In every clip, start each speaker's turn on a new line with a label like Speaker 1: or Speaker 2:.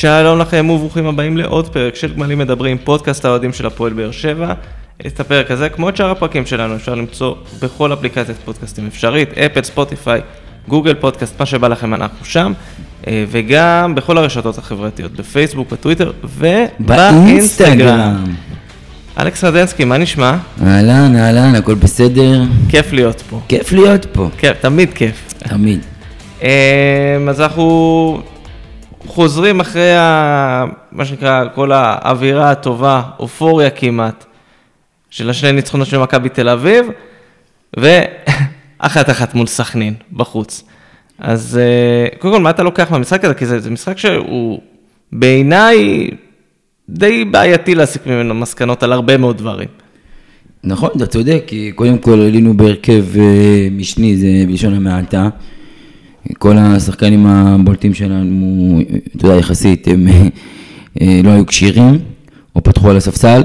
Speaker 1: שלום לכם וברוכים הבאים לעוד פרק של גמלים מדברים, פודקאסט האוהדים של הפועל באר שבע. את הפרק הזה, כמו את שאר הפרקים שלנו, אפשר למצוא בכל אפליקציית פודקאסטים אפשרית, אפל, ספוטיפיי, גוגל פודקאסט, מה שבא לכם אנחנו שם, אה, וגם בכל הרשתות החברתיות, בפייסבוק, בטוויטר ובאינסטגרם. אלכס רדנסקי, מה נשמע?
Speaker 2: אהלן, אהלן, הכל בסדר?
Speaker 1: כיף להיות פה.
Speaker 2: כיף להיות פה.
Speaker 1: כיף, תמיד כיף.
Speaker 2: תמיד.
Speaker 1: אה, אז אנחנו חוזרים אחרי ה... מה שנקרא, כל האווירה הטובה, אופוריה כמעט, של השני ניצחונות של מכבי תל אביב, ואחת אחת מול סכנין, בחוץ. אז אה, קודם כל, מה אתה לוקח מהמשחק הזה? כי זה, זה משחק שהוא בעיניי די בעייתי להסיק ממנו מסקנות על הרבה מאוד דברים.
Speaker 2: נכון, אתה צודק, כי קודם כל עלינו בהרכב אה, משני, זה בלשון המעטה. כל השחקנים הבולטים שלנו, אתה יודע, יחסית, הם אה, לא היו כשירים, או פתחו על הספסל.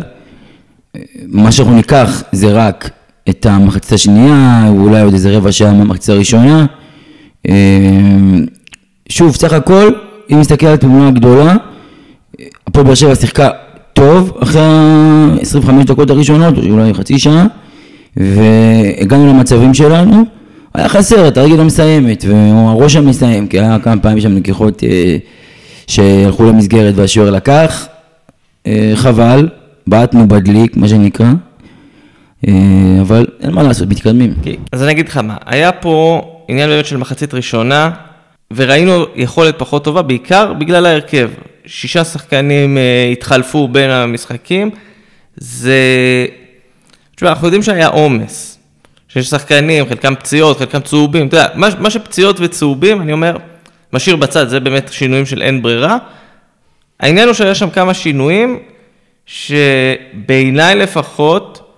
Speaker 2: מה שאנחנו ניקח זה רק את המחצית השנייה, אולי עוד איזה רבע שעה מהמחצית הראשונה. אה, שוב, סך הכל, אם נסתכל על התמונה הגדולה, הפועל באר שבע שיחקה טוב אחרי ה-25 דקות הראשונות, אולי חצי שעה, והגענו למצבים שלנו. היה חסר את הרגל המסיימת, או הראש המסיים, כי היה כמה פעמים שם נגיחות אה, שהלכו למסגרת והשוער לקח. אה, חבל, בעטנו בדליק, מה שנקרא, אה, אבל אין מה לעשות, מתקדמים.
Speaker 1: Okay. אז אני אגיד לך מה, היה פה עניין באמת של מחצית ראשונה, וראינו יכולת פחות טובה, בעיקר בגלל ההרכב. שישה שחקנים אה, התחלפו בין המשחקים, זה... תשמע, אנחנו יודעים שהיה עומס. שיש שחקנים, חלקם פציעות, חלקם צהובים, אתה יודע, מה, מה שפציעות וצהובים, אני אומר, משאיר בצד, זה באמת שינויים של אין ברירה. העניין הוא שהיה שם כמה שינויים, שבעיניי לפחות,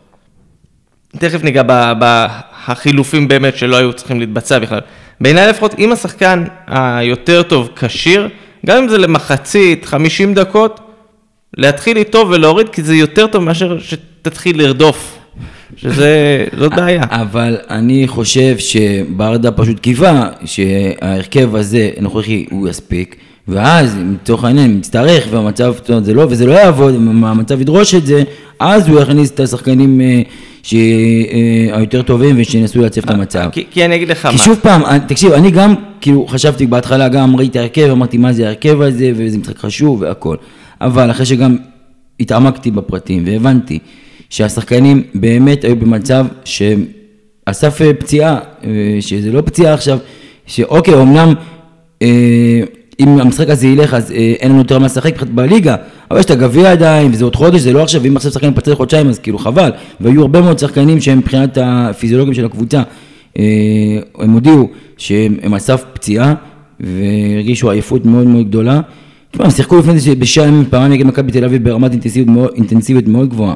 Speaker 1: תכף ניגע בחילופים באמת שלא היו צריכים להתבצע בכלל. בעיניי לפחות, אם השחקן היותר טוב כשיר, גם אם זה למחצית, 50 דקות, להתחיל איתו ולהוריד, כי זה יותר טוב מאשר שתתחיל לרדוף שזה, זאת בעיה.
Speaker 2: אבל אני חושב שברדה פשוט קיווה שההרכב הזה, הנוכחי, הוא יספיק, ואז, לצורך העניין, מצטרך, והמצב, זה לא, וזה לא יעבוד, המצב ידרוש את זה, אז הוא יכניס את השחקנים אה, שהיותר טובים ושינסו לעצב את המצב.
Speaker 1: כי, כי אני אגיד לך
Speaker 2: מה. כי שוב פעם, תקשיב, אני גם, כאילו, חשבתי בהתחלה, גם ראיתי הרכב, אמרתי מה זה ההרכב הזה, וזה משחק חשוב והכל. אבל אחרי שגם התעמקתי בפרטים והבנתי שהשחקנים באמת היו במצב שאסף אה, פציעה, אה, שזה לא פציעה עכשיו, שאוקיי, אמנם אה, אם המשחק הזה ילך אז אין לנו יותר מה לשחק בליגה, אבל יש את הגביע עדיין, וזה עוד חודש, זה לא עכשיו, אם עכשיו שחקן מתפצל חודשיים אז כאילו חבל, והיו הרבה מאוד שחקנים שהם מבחינת הפיזיולוגים של הקבוצה, הם הודיעו שהם על סף פציעה, והרגישו עייפות מאוד מאוד גדולה. הם שיחקו לפני זה בשעה ימים פעמיים נגד מכבי תל אביב ברמת אינטנסיביות מאוד, אינטנסיביות מאוד גבוהה.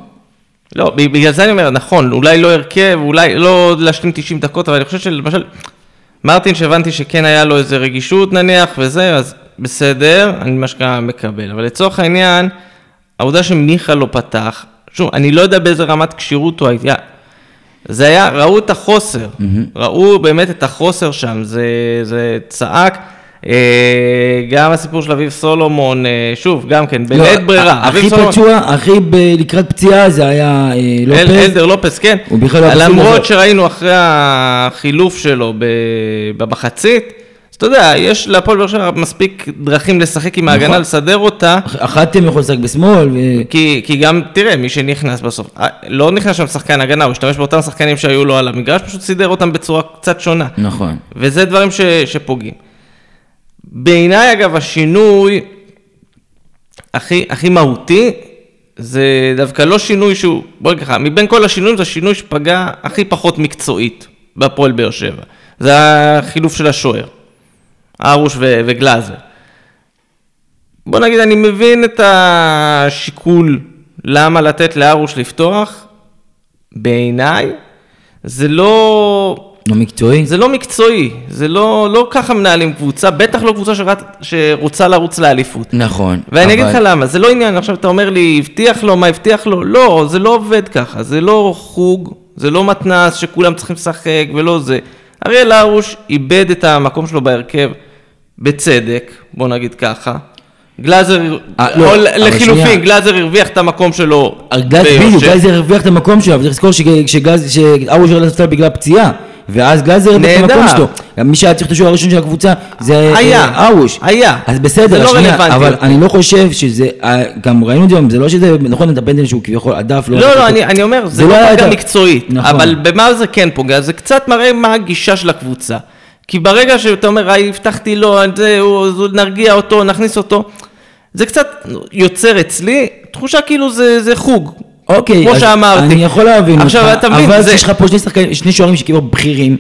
Speaker 1: לא, בגלל זה אני אומר, נכון, אולי לא הרכב, אולי לא להשלים 90 דקות, אבל אני חושב שלמשל, מרטין שהבנתי שכן היה לו איזה רגישות נניח וזה, אז בסדר, אני מה שקרה מקבל. אבל לצורך העניין, העובדה שמיכה לא פתח, שוב, אני לא יודע באיזה רמת כשירות הוא היה. זה היה, ראו את החוסר, mm-hmm. ראו באמת את החוסר שם, זה, זה צעק. אה, גם הסיפור של אביב סולומון, אה, שוב, גם כן, בלית לא, ברירה.
Speaker 2: הכי פצוע, הכי לקראת פציעה זה היה אה, לופס.
Speaker 1: אלדר לופס, כן. הוא בכלל לא למרות שראינו אחרי החילוף שלו במחצית, אז אתה יודע, יש להפועל באר שבע מספיק דרכים לשחק עם ההגנה, נכון. לסדר אותה.
Speaker 2: אחת הם יכולים לשחק בשמאל.
Speaker 1: כי גם, תראה, מי שנכנס בסוף, לא נכנס שם שחקן הגנה, הוא השתמש באותם שחקנים שהיו לו על המגרש, פשוט סידר אותם בצורה קצת שונה.
Speaker 2: נכון.
Speaker 1: וזה דברים שפוגעים. בעיניי אגב השינוי הכי, הכי מהותי זה דווקא לא שינוי שהוא, בוא נגיד ככה, מבין כל השינויים זה השינוי שפגע הכי פחות מקצועית בהפועל באר שבע. זה החילוף של השוער, ארוש ו- וגלאזר. בוא נגיד, אני מבין את השיקול למה לתת לארוש לפתוח, בעיניי זה לא...
Speaker 2: לא מקצועי?
Speaker 1: זה לא מקצועי, זה לא, לא ככה מנהלים קבוצה, בטח לא קבוצה שרצ, שרוצה לרוץ לאליפות.
Speaker 2: נכון.
Speaker 1: ואני אבל... אגיד לך למה, זה לא עניין, עכשיו אתה אומר לי, הבטיח לו, מה הבטיח לו? לא, זה לא עובד ככה, זה לא חוג, זה לא מתנ"ס שכולם צריכים לשחק ולא זה. אריאל הרוש איבד את המקום שלו בהרכב בצדק, בוא נגיד ככה. גלאזר,
Speaker 2: אה, לא,
Speaker 1: או לחילופין. גלאזר הרוויח את המקום שלו.
Speaker 2: בדיוק,
Speaker 1: ביושר.
Speaker 2: גלאזר הרוויח את המקום שלו, אבל צריך לזכור שג- שגלאזר- ירד לספסל בגלל פציעה, ואז גלאזר הרוויח את
Speaker 1: נהדר.
Speaker 2: המקום שלו. מי שהיה צריך את השוער הראשון של הקבוצה זה. אה, ארוש.
Speaker 1: היה.
Speaker 2: אז בסדר,
Speaker 1: לא
Speaker 2: שנייה, אבל. אני לא חושב שזה, אה, גם ראינו את זה, זה לא שזה, נכון, את הפנדל שהוא כביכול הדף,
Speaker 1: לא, לא,
Speaker 2: טוב.
Speaker 1: אני, אומר, זה,
Speaker 2: לא
Speaker 1: לא פגע מקצועית,
Speaker 2: נכון.
Speaker 1: אבל במה זה כן פוגע? זה קצת מראה מה הגישה של הקבוצה. כי ברגע שאתה אומר, "היי, הבטחתי לו, נרגיע אותו, נכניס אותו, זה קצת יוצר אצלי תחושה כאילו זה, זה חוג.
Speaker 2: אוקיי,
Speaker 1: כמו שאמרתי.
Speaker 2: אני יכול להבין
Speaker 1: עכשיו,
Speaker 2: אותך,
Speaker 1: אתה מבין,
Speaker 2: אבל
Speaker 1: זה-
Speaker 2: יש לך פה שני שחקנים, שני שוערים שכאילו בכירים,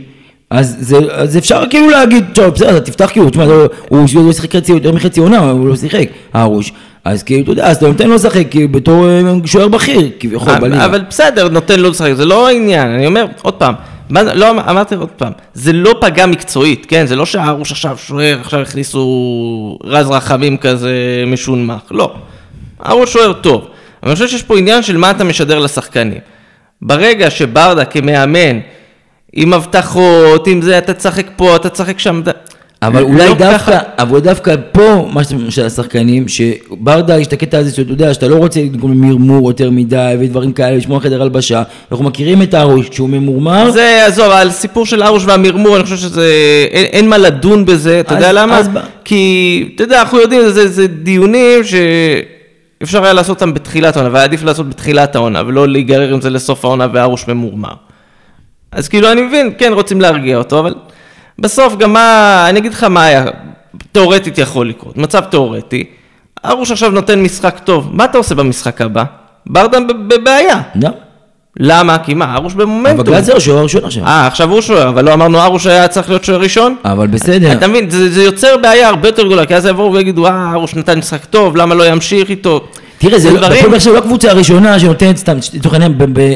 Speaker 2: אז זה, אז אפשר כאילו להגיד, טוב, בסדר, אתה תפתח כאילו, תשמע, לא- הוא הוא שיחק חצי, יותר מחצי עונה, הוא לא שיחק, הרוש. אז כאילו, אתה יודע, אז אתה נותן לו לשחק כאילו בתור אה, שוער בכיר, כביכול, בליגה.
Speaker 1: אבל בסדר, נותן לו לשחק, זה לא העניין, אני אומר, עוד פעם, לא, אמ- אמרתי עוד פעם, זה לא פגע מקצועית, כן? זה לא שהרוש עכשיו שוער, עכשיו הכניסו רז רחמים כזה משונמך, לא. הרוש שוער טוב, אני חושב שיש פה עניין של מה אתה משדר לשחקנים. ברגע שברדה כמאמן, עם הבטחות, עם זה, אתה תשחק פה, אתה תשחק שם, אתה...
Speaker 2: אבל אולי
Speaker 1: לא
Speaker 2: דווקא,
Speaker 1: ככה.
Speaker 2: אבל דווקא פה, מה ש- של השחקנים, שברדה יש את הקטע הזה שאתה יודע, שאתה לא רוצה לגרום מרמור יותר מדי ודברים כאלה, לשמוע חדר הלבשה, אנחנו מכירים את הרוש, כשהוא ממורמר,
Speaker 1: זה, עזוב, על סיפור של ארוש והמרמור, אני חושב שזה, אין, אין מה לדון בזה, אתה
Speaker 2: אז-
Speaker 1: יודע למה?
Speaker 2: אז
Speaker 1: כי, אתה יודע, אנחנו יודעים, זה, זה דיונים שאפשר היה לעשות אותם בתחילת העונה, והיה עדיף לעשות בתחילת העונה, ולא להיגרר עם זה לסוף העונה וארוש ממורמר. אז כאילו, אני מבין, כן, רוצים להרגיע אותו, אבל בסוף גם מה, אני אגיד לך מה היה, תאורטית יכול לקרות, מצב תאורטי, ארוש עכשיו נותן משחק טוב, מה אתה עושה במשחק הבא? ברדה בב- בבעיה.
Speaker 2: לא,
Speaker 1: למה? כי מה, ארוש במומנטום.
Speaker 2: אבל גלאזר שוער ראשון עכשיו,
Speaker 1: אה, עכשיו הוא שוער, אבל לא אמרנו ארוש היה צריך להיות שוער ראשון?
Speaker 2: אבל בסדר,
Speaker 1: אתה מבין, זה, זה יוצר בעיה הרבה יותר גדולה, כי אז יבואו ויגידו, אה, ארוש נתן משחק טוב, למה לא ימשיך איתו?
Speaker 2: תראה, זה לא,
Speaker 1: דברים-
Speaker 2: הפועל באר שבע לא הקבוצה הראשונה שנותנת סתם, לצורך העניין,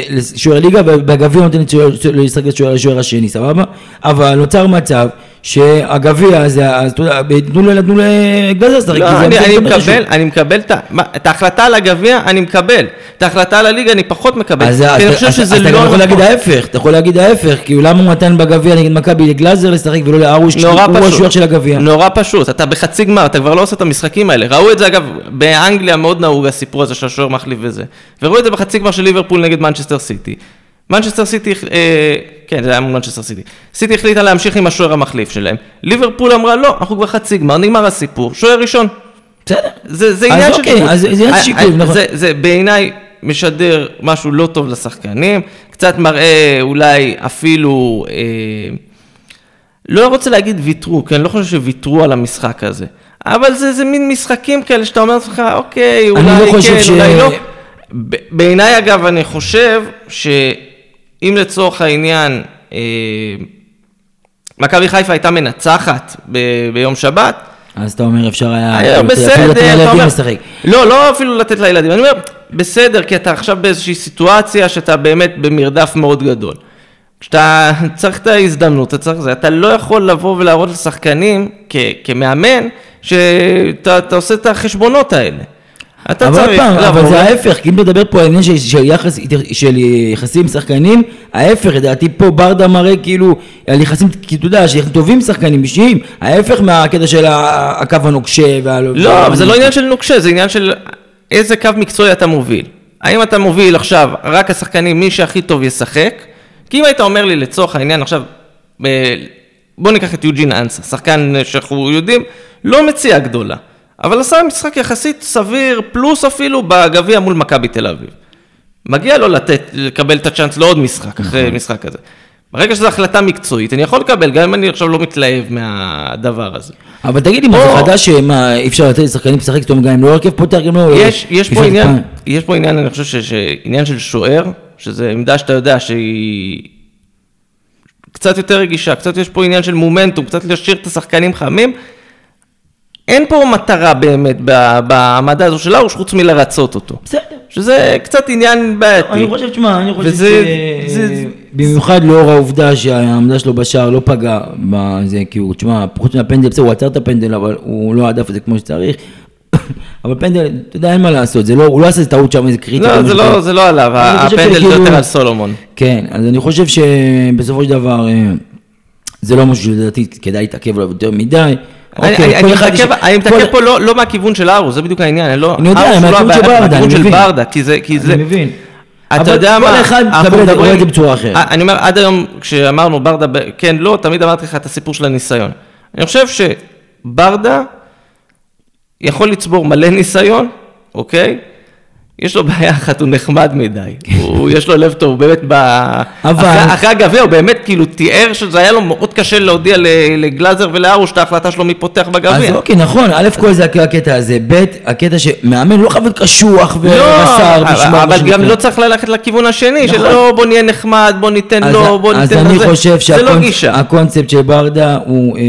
Speaker 2: לשוער ליגה, ובגביע נותנת לשחק לשוער השני, סבבה? אבל נוצר מצב שהגביע הזה, אז אתה יודע, תנו ל- תנו לגלאזר לשחק,
Speaker 1: לא,
Speaker 2: כי
Speaker 1: אני, אני. מקבל, אני מקבל את ההחלטה על הגביע, אני מקבל. את ההחלטה על הליגה אני פחות מקבל.
Speaker 2: אז
Speaker 1: כי אני חושב
Speaker 2: אתה
Speaker 1: לא
Speaker 2: גם יכול
Speaker 1: נכון.
Speaker 2: להגיד ההפך, אתה יכול להגיד ההפך, כאילו למה הוא נתן בגביע נגד מכבי לגלאזר לשחק ולא לארוש,
Speaker 1: נורא
Speaker 2: הוא. השוער של הגביע.
Speaker 1: נורא פשוט, אתה בחצי גמר, אתה כבר לא עושה את המשחקים האלה. ראו את זה אגב, באנגליה מאוד נהוג הסיפור הזה של השוער מחליף וזה. וראו את זה בחצי גמר של ליברפול נגד מנצ'סטר סיטי. מנצ'סטר סיטי, אה, כן, זה היה מנצ'סטר סיטי. סיטי החליטה להמשיך עם השוער המחליף שלהם. ליברפול אמרה, לא, אנחנו כבר חצי גמר, נגמר הסיפור, שוער ראשון.
Speaker 2: בסדר.
Speaker 1: זה, זה עניין של
Speaker 2: אוקיי,
Speaker 1: שיקול.
Speaker 2: אז זה עניין של
Speaker 1: אה,
Speaker 2: שיקול,
Speaker 1: אה,
Speaker 2: נכון.
Speaker 1: זה, זה בעיניי משדר משהו לא טוב לשחקנים, קצת מראה אולי אפילו, אה, לא רוצה להגיד ויתרו, כי אני לא חושב שוויתרו על המשחק הזה, אבל זה, זה מין משחקים כאלה שאתה אומר לעצמך, אוקיי, אולי
Speaker 2: לא חושב
Speaker 1: כן,
Speaker 2: ש-
Speaker 1: אולי לא. בעיניי אגב, אני חושב שאם לצורך העניין, אה, מכבי חיפה הייתה מנצחת ב- ביום שבת,
Speaker 2: אז אתה אומר אפשר היה,
Speaker 1: היה
Speaker 2: אפילו
Speaker 1: בסדר,
Speaker 2: לתת
Speaker 1: אתה
Speaker 2: לילדים לשחק.
Speaker 1: לא, לא אפילו לתת לילדים, אני אומר, בסדר, כי אתה עכשיו באיזושהי סיטואציה שאתה באמת במרדף מאוד גדול. כשאתה צריך את ההזדמנות, אתה צריך זה, אתה לא יכול לבוא ולהראות לשחקנים כ, כמאמן, שאתה אתה עושה את החשבונות האלה. אתה
Speaker 2: אבל
Speaker 1: צריך
Speaker 2: פעם, אבל
Speaker 1: לבוא
Speaker 2: זה ההפך, כי אם מדבר פה על עניין של- של יחס- של יחסים עם שחקנים, ההפך, לדעתי פה ברדה מראה כאילו על יחסים, כי אתה יודע, שיחסים טובים שחקנים אישיים, ההפך מהקטע של הקו הנוקשה. וה-
Speaker 1: לא, אבל זה לא עניין של נוקשה, זה עניין של איזה קו מקצועי אתה מוביל. האם אתה מוביל עכשיו רק השחקנים, מי שהכי טוב ישחק? כי אם היית אומר לי לצורך העניין עכשיו, בוא ניקח את יוג'ין אנסה, שחקן שאנחנו יודעים, לא מציאה גדולה, אבל עשה משחק יחסית סביר, פלוס אפילו בגביע מול מכבי תל אביב. מגיע לו לתת, לקבל את הצ'אנס לעוד משחק, אחרי משחק כזה. ברגע שזו החלטה מקצועית, אני יכול לקבל, גם אם אני עכשיו לא מתלהב מהדבר הזה.
Speaker 2: אבל תגיד לי, מה זה חדש שמה, אי אפשר לתת לשחקנים לשחק פתאום גם אם לא הרכב פותח, גם לא...
Speaker 1: יש, יש פה עניין. יש פה עניין, אני חושב שעניין של שוער, שזה עמדה שאתה יודע שהיא קצת יותר רגישה, קצת יש פה עניין של מומנטום, קצת להשאיר את השחקנים חמים. אין פה מטרה באמת ב- בעמדה הזו של ארוש, חוץ מלרצות אותו.
Speaker 2: בסדר.
Speaker 1: שזה קצת עניין בעייתי.
Speaker 2: אני חושב, תשמע, אני חושב
Speaker 1: וזה-
Speaker 2: ש...
Speaker 1: זה-
Speaker 2: במיוחד לאור העובדה שהעמדה שלו בשער לא פגע בזה, כי הוא, תשמע, חוץ מהפנדל, בסדר, הוא עצר את הפנדל, אבל הוא לא הדף את זה כמו שצריך. אבל פנדל, אתה יודע, אין מה לעשות, זה לא, הוא לא עשה טעות שם איזה קריטי.
Speaker 1: לא, זה לא, זה לא עליו, הפנדל זה יותר על סולומון.
Speaker 2: כן, אז אני חושב שבסופו של דבר אה, זה לא משהו שלדעתי כדאי להתעכב עליו יותר מדי,
Speaker 1: אני-
Speaker 2: אוקיי,
Speaker 1: אני- מתעכב- פה לא לא מהכיוון של ארוש, זה בדיוק העניין, אני לא...
Speaker 2: אני יודע,
Speaker 1: לא
Speaker 2: מהכיוון של ברדה, אני מבין.
Speaker 1: כי זה... כי זה-
Speaker 2: אני מבין.
Speaker 1: אתה יודע מה,
Speaker 2: כל אחד רואה את זה בצורה אחרת.
Speaker 1: אה, אני אומר, עד היום כשאמרנו ברדה, כן, לא, תמיד אמרתי לך את הסיפור של הניסיון. אני חושב שברדה יכול לצבור מלא ניסיון, אוקיי? יש לו בעיה אחת, הוא נחמד מדי. הוא, יש לו לב טוב, באמת, ב...
Speaker 2: אבל-
Speaker 1: אחרי, אחרי הגביע, הוא באמת כאילו תיאר שזה היה לו מאוד קשה להודיע לגלאזר ולארוש את ההחלטה שלו מי פותח
Speaker 2: אז
Speaker 1: בגביע.
Speaker 2: אוקיי, נכון, א' כל זה הקטע הזה, ב', הקטע שמאמן לא חייב להיות קשוח
Speaker 1: לא,
Speaker 2: ורס"ר,
Speaker 1: אבל-
Speaker 2: בשמו, מה
Speaker 1: אבל גם. לא צריך ללכת לכיוון השני,
Speaker 2: נכון.
Speaker 1: שלא בוא נהיה נחמד, בוא ניתן
Speaker 2: אז-
Speaker 1: לו, בוא
Speaker 2: אז
Speaker 1: ניתן
Speaker 2: אני
Speaker 1: לזה.
Speaker 2: חושב
Speaker 1: זה לא גישה.
Speaker 2: שהקונספט של ברדה הוא, אה,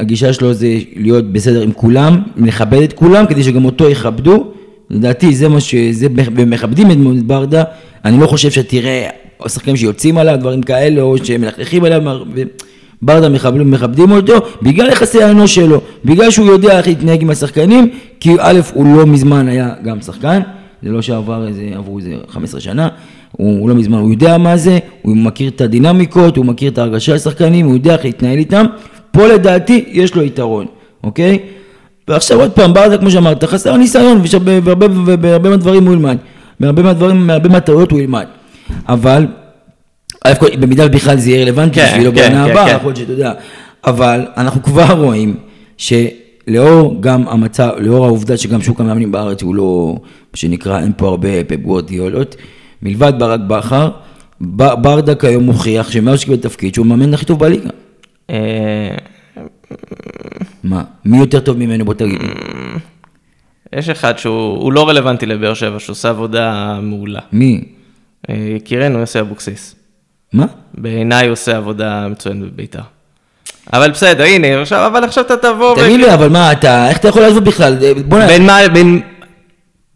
Speaker 2: הגישה שלו זה להיות בסדר עם כולם, לכבד את כולם, כדי שגם אותו יכבדו. לדעתי זה מה ש... זה ומכבדים את ברדה, אני לא חושב שתראה שחקנים שיוצאים עליו, דברים כאלה, או שמלכלכים עליו, ו- ברדה מכבדים, מכבדים אותו, בגלל יחסי האנוש שלו, בגלל שהוא יודע איך להתנהג עם השחקנים, כי א', הוא לא מזמן היה גם שחקן, זה לא שעבר איזה, עברו איזה 15 שנה, הוא, הוא לא מזמן, הוא יודע מה זה, הוא מכיר את הדינמיקות, הוא מכיר את ההרגשה של השחקנים, הוא יודע איך להתנהל איתם, פה לדעתי יש לו יתרון, אוקיי? ועכשיו עוד פעם, ברדה, כמו שאמרת, חסר ניסיון, והרבה מהדברים הוא ילמד, מהרבה מהדברים, מהרבה מהטעויות הוא ילמד, אבל, במידה ובכלל זה יהיה רלוונטי
Speaker 1: כן,
Speaker 2: בשבילו
Speaker 1: כן,
Speaker 2: בעונה
Speaker 1: כן,
Speaker 2: הבאה. יכול להיות שאתה יודע, אבל אנחנו כבר רואים שלאור גם המצב, לאור העובדה שגם שוק המאמנים בארץ הוא לא, מה שנקרא, אין פה הרבה פפ גוורדיולות, מלבד ברק בכר, ברדה כיום מוכיח שמאז שקיבל תפקיד שהוא המאמן הכי טוב בליגה.
Speaker 1: אה,
Speaker 2: מה, מי יותר טוב ממנו בוא תגיד.
Speaker 1: יש אחד שהוא הוא לא רלוונטי לבאר שבע, שהוא עושה עבודה מעולה.
Speaker 2: מי?
Speaker 1: אה, יקירנו יוסי אבוקסיס.
Speaker 2: מה?
Speaker 1: בעיניי הוא עושה עבודה מצוינת בביתר. אבל בסדר, הנה, עכשיו, אבל עכשיו אתה תבוא...
Speaker 2: תגיד לי, אבל מה, אתה, איך אתה יכול לעזוב בכלל? בוא'נה,
Speaker 1: בין מה, בין...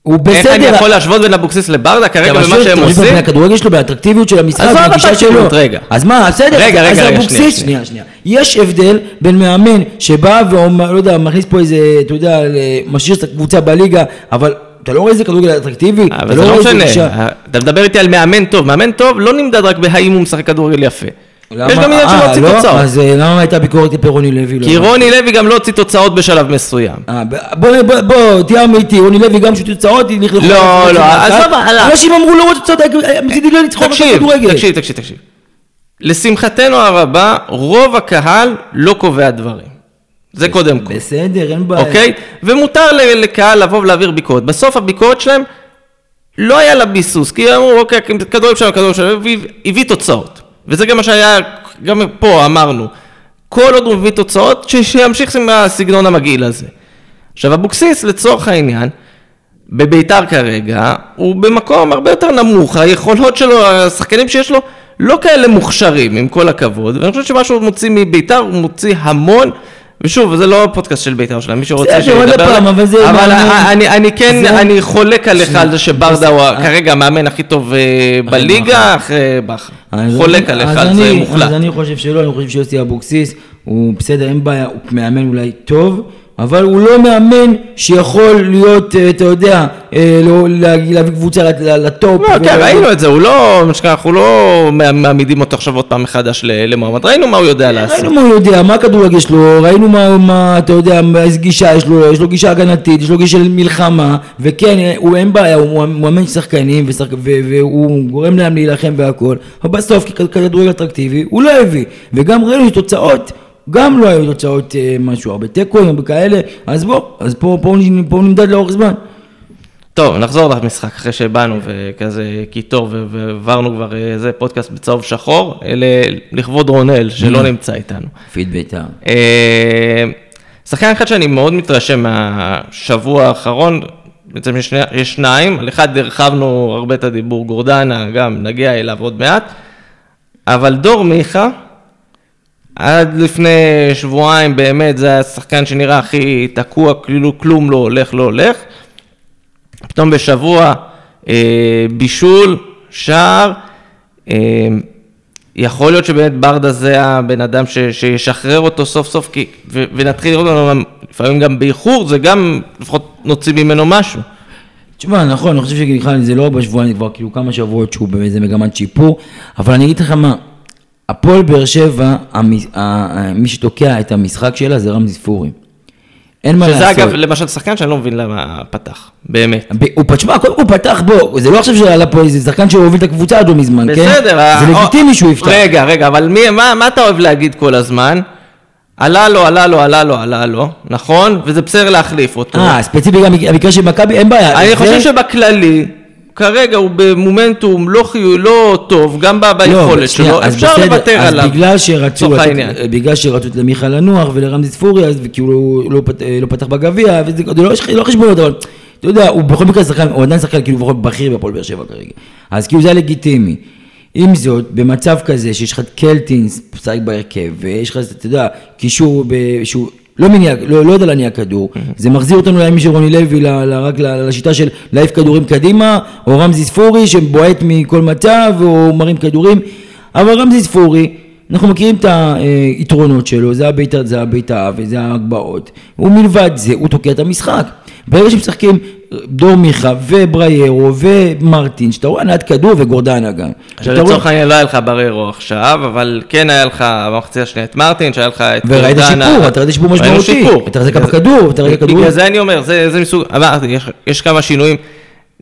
Speaker 2: הוא
Speaker 1: איך אני
Speaker 2: בסדר.
Speaker 1: יכול להשוות בין אבוקסיס לברדה כרגע
Speaker 2: אתה
Speaker 1: במה שהם
Speaker 2: אתה משווה
Speaker 1: עושים?
Speaker 2: בין הכדורגל שלו, באטרקטיביות של המשחק,
Speaker 1: עזוב
Speaker 2: שלו.
Speaker 1: רגע.
Speaker 2: אז מה, בסדר,
Speaker 1: רגע,
Speaker 2: אז
Speaker 1: רגע, רגע,
Speaker 2: אבוקסיס,
Speaker 1: שנייה,
Speaker 2: שנייה. יש הבדל בין מאמן שבא ואומר, לא יודע, מכניס פה איזה, אתה יודע, משאיר את הקבוצה בליגה, אבל אתה לא רואה איזה כדורגל אטרקטיבי? אתה
Speaker 1: אבל זה לא
Speaker 2: רואה איזה
Speaker 1: משנה, אתה מדבר איתי על מאמן טוב, מאמן טוב לא נמדד רק בהאם הוא משחק כדורגל יפה. יש גם עניין של
Speaker 2: אה,
Speaker 1: להוציא
Speaker 2: לא?
Speaker 1: תוצאות.
Speaker 2: אז אה, למה הייתה ביקורת כלפי רוני לוי? לא
Speaker 1: כי
Speaker 2: הבנתי.
Speaker 1: רוני לוי גם לא הוציא תוצאות בשלב מסוים.
Speaker 2: אה, בוא, בוא, בוא, תהיה אמיתי, רוני לוי גם שהוא תוצאות.
Speaker 1: לא, לא, עזוב, הלאה.
Speaker 2: אנשים אמרו לא רוצה תוצאות, מצידי לא ניצחו
Speaker 1: תקשיב,
Speaker 2: בכדורגל.
Speaker 1: תקשיב, תקשיב, תקשיב. לשמחתנו הרבה, רוב הקהל לא קובע דברים. זה קודם כל.
Speaker 2: בסדר, אין בעיה.
Speaker 1: אוקיי? ומותר לקהל לבוא ולהעביר ביקורת. בסוף הביקורת שלהם לא היה לה ביסוס, כי אמרו, אוקיי, כדורגל שלנו, כדורגל שלנו, והביא- הביא תוצאות. וזה גם מה שהיה, גם פה אמרנו, כל עוד הוא מביא תוצאות, שימשיך עם הסגנון המגעיל הזה. עכשיו, אבוקסיס, לצורך העניין, בביתר כרגע, הוא במקום הרבה יותר נמוך, היכולות שלו, השחקנים שיש לו, לא כאלה מוכשרים, עם כל הכבוד, ואני חושב שמה שהוא מוציא מביתר, הוא מוציא המון, ושוב, זה לא הפודקאסט של ביתר שלהם, מי שרוצה
Speaker 2: עוד
Speaker 1: שידבר,
Speaker 2: פעם, אבל זה
Speaker 1: אבל. אני, אני כן,
Speaker 2: זה-
Speaker 1: אני חולק עליך על זה שברדה הוא. כרגע המאמן הכי טוב אה, בליגה, אחרי בכר. חולק
Speaker 2: אני-
Speaker 1: עליך על זה מוחלט.
Speaker 2: אז אני חושב שלא, אני חושב שיוסי אבוקסיס הוא בסדר, אין בעיה, הוא מאמן אולי טוב, אבל הוא לא מאמן שיכול להיות, אה, אתה יודע, אה, לא- להביא קבוצה לט- לטופ.
Speaker 1: לא, כן, ראינו את זה, הוא לא, מה שנקרא, אנחנו לא מעמידים אותו עכשיו עוד פעם מחדש למועמד, ראינו מה הוא יודע לעשות.
Speaker 2: ראינו מה הוא יודע, מה הכדורגל שלו, ראינו מה, אתה יודע, איזה גישה יש לו, יש לו גישה הגנתית, יש לו גישה של מלחמה, וכן, אה, הוא אין בעיה, הוא מאמן שחקנים, והוא גורם להם להילחם והכל, אבל בסוף ככדורגל אטרקטיבי, הוא לא הביא, וגם ראינו תוצאות. גם לא היו תוצאות אה, משהו, הרבה תיקואים וכאלה, אז בוא, אז פה, פה, פה נמדד לאורך זמן.
Speaker 1: טוב, נחזור למשחק אחרי שבאנו וכזה קיטור ועברנו כבר איזה פודקאסט בצהוב שחור, אלה לכבוד רונל שלא נמצא איתנו.
Speaker 2: פיד בית"ר.
Speaker 1: אה, שחקן אחד שאני מאוד מתרשם מהשבוע האחרון, בעצם יש שניים, על אחד הרחבנו הרבה את הדיבור, גורדנה, גם נגיע אליו עוד מעט, אבל דור מיכה, עד לפני שבועיים באמת זה השחקן שנראה הכי תקוע, כאילו כלום לא הולך, לא הולך. פתאום בשבוע אה, בישול, שער, אה, יכול להיות שבאמת ברדה זה הבן אדם ש, שישחרר אותו סוף סוף, כי, ו, ונתחיל לראות אותו לפעמים גם באיחור, זה גם לפחות נוציא ממנו משהו.
Speaker 2: תשמע, נכון, אני חושב שבכלל זה לא בשבועיים, זה כבר כאילו כמה שבועות שהוא באיזה מגמת שיפור, אבל אני אגיד לך מה, הפועל באר שבע, מי שתוקע את המשחק שלה זה רמזי ספורי. אין מה
Speaker 1: שזה
Speaker 2: לעשות.
Speaker 1: אגב, למשל, שחקן שאני לא מבין למה פתח, באמת.
Speaker 2: הוא פתשמע, קודם כל הוא פתח בו, זה לא עכשיו שעלה פה איזה שחקן שהוביל את הקבוצה עד לא מזמן, כן?
Speaker 1: בסדר.
Speaker 2: זה לגיטימי שהוא יפתח.
Speaker 1: רגע, רגע, אבל מי, מה, מה אתה אוהב להגיד כל הזמן? עלה לו, עלה לו, עלה לו, עלה לו, נכון? וזה בסדר להחליף אותו.
Speaker 2: אה, ספציפי גם המקרה של מכבי, אין בעיה.
Speaker 1: אני
Speaker 2: זה-
Speaker 1: חושב שבכללי, כרגע הוא במומנטום לא חיובי, לא טוב, גם ב-
Speaker 2: לא,
Speaker 1: ביכולת
Speaker 2: שנייה,
Speaker 1: שלו,
Speaker 2: אז
Speaker 1: אפשר
Speaker 2: בסדר,
Speaker 1: לוותר עליו.
Speaker 2: אז בגלל שרצו,
Speaker 1: העניין.
Speaker 2: בגלל שרצו לתת למיכה לנוח ולרמזי ספורי, אז כאילו הוא לא פת- לא פתח בגביע, וזה זה לא לא חשבונות, אבל אתה יודע, הוא בכל מקרה שחקן, הוא עדיין שחקן כאילו לפחות בכיר בהפועל באר שבע כרגע. אז כאילו זה היה לגיטימי. עם זאת, במצב כזה שיש לך את קלטינס, משחק בהרכב, ויש לך, אתה יודע, קישור ב- שהוא לא מניע, לא, לא יודע להניע כדור, זה מחזיר אותנו לימים של רוני לוי, ל- ל- רק ל- לשיטה של להעיף כדורים קדימה, או רמזי ספורי שבועט מכל מצב, או מרים כדורים, אבל רמזי ספורי, אנחנו מכירים את היתרונות שלו, זה הבעיטה, זה הבעיטה וזה ההגבהות, ומלבד זה, הוא תוקע את המשחק. ברגע שמשחקים דור מיכה ובריירו ומרטין, שאתה רואה הנעת כדור וגורדנה גם.
Speaker 1: עכשיו לצורך העניין לא היה לך בררו עכשיו, אבל כן היה לך במחצית השנייה את מרטין, שהיה לך את
Speaker 2: וראית
Speaker 1: גורדנה.
Speaker 2: שיפור, אתה ראית שיפור משמעותי. אתה ראית בכדור, אתה ראית כדור.
Speaker 1: בגלל זה אני אומר, זה זה מסוג, אמרתי, יש- יש כמה שינויים.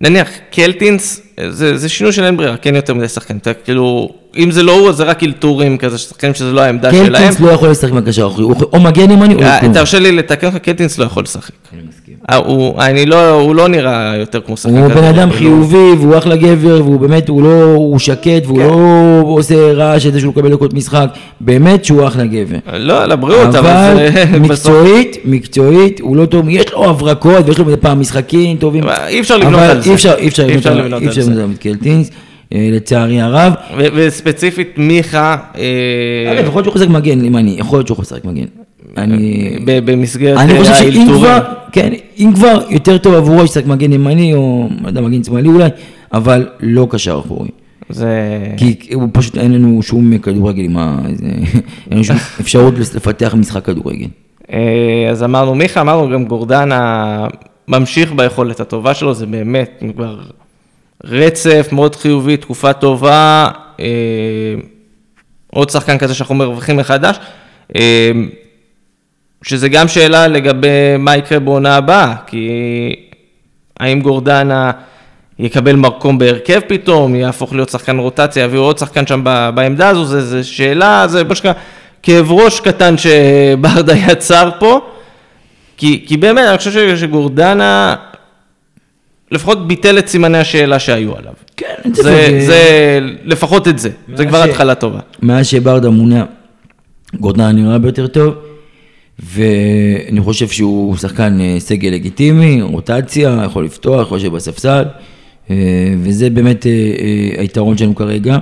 Speaker 1: נניח, קלטינס, זה זה שינוי של אין ברירה, כן יותר מדי שחקנים. אתה כאילו, אם זה לא הוא, אז זה רק אלתורים כזה, שחקנים שזה לא העמדה שלהם.
Speaker 2: קלטינס לא יכול לשחק מהקשר האחורי, הוא או מגן ימני או
Speaker 1: אה,
Speaker 2: כלום.
Speaker 1: תרשה לי לתקן אותך, קלטינס לא יכול לשחק.
Speaker 2: אני מסכים.
Speaker 1: אה, הוא, אני לא, הוא לא נראה יותר כמו שחקן
Speaker 2: הוא. בן אדם
Speaker 1: הוא לא-
Speaker 2: חיובי והוא אחלה גבר והוא באמת, הוא לא, הוא שקט והוא
Speaker 1: כן.
Speaker 2: לא עושה רעש את זה שהוא מקבל דקות משחק, באמת שהוא אחלה גבר.
Speaker 1: לא, לבריאות, אבל
Speaker 2: אבל מקצועית, מקצועית, הוא לא טוב, יש לו הברקות ויש לו מדי פעם משחקים טובים.
Speaker 1: אי אפשר לבנות
Speaker 2: אבל
Speaker 1: על זה.
Speaker 2: אי אפשר, אי אפשר
Speaker 1: אי אפשר
Speaker 2: לבנות
Speaker 1: על
Speaker 2: אפשר
Speaker 1: זה.
Speaker 2: לבנות על קלטינס, אה, לצערי הרב.
Speaker 1: וספציפית מיכה, אה,
Speaker 2: יכול להיות שהוא חוזר מגן ימני, יכול להיות שהוא חוזר מגן. אני...
Speaker 1: במסגרת
Speaker 2: אני חושב
Speaker 1: אה,
Speaker 2: שאם
Speaker 1: האלתורים.
Speaker 2: כבר, כן, אם כבר יותר טוב עבורו שישחק מגן ימני או, יודע, מגן שמאלי אולי, אבל לא קשר אחורי.
Speaker 1: זה...
Speaker 2: כי הוא פשוט, אין לנו שום כדורגל עם ה... אין לנו שום אפשרות לפתח משחק כדורגל.
Speaker 1: אז אמרנו מיכה, אמרנו גם גורדנה ממשיך ביכולת הטובה שלו, זה באמת כבר רצף מאוד חיובי, תקופה טובה, אה, עוד שחקן כזה שאנחנו מרוויחים מחדש, אה, שזה גם שאלה לגבי מה יקרה בעונה הבאה, כי האם גורדנה יקבל מקום בהרכב פתאום, יהפוך להיות שחקן רוטציה, יביאו עוד שחקן שם בעמדה הזו, זה, זה שאלה, זה שנקרא כאב ראש קטן שברדה יצר פה, כי, כי באמת, אני חושב שגורדנה לפחות ביטל את סימני השאלה שהיו עליו.
Speaker 2: כן, אין
Speaker 1: זה,
Speaker 2: ספק,
Speaker 1: זה, לפחות את זה, זה כבר
Speaker 2: ש-
Speaker 1: התחלה טובה.
Speaker 2: מאז שברדה מונה, גורדנה נראה הרבה יותר טוב, ואני חושב שהוא שחקן אה, סגל לגיטימי, רוטציה, יכול לפתוח, יכול לשבת בספסל, אה, וזה באמת אה, היתרון שלנו כרגע.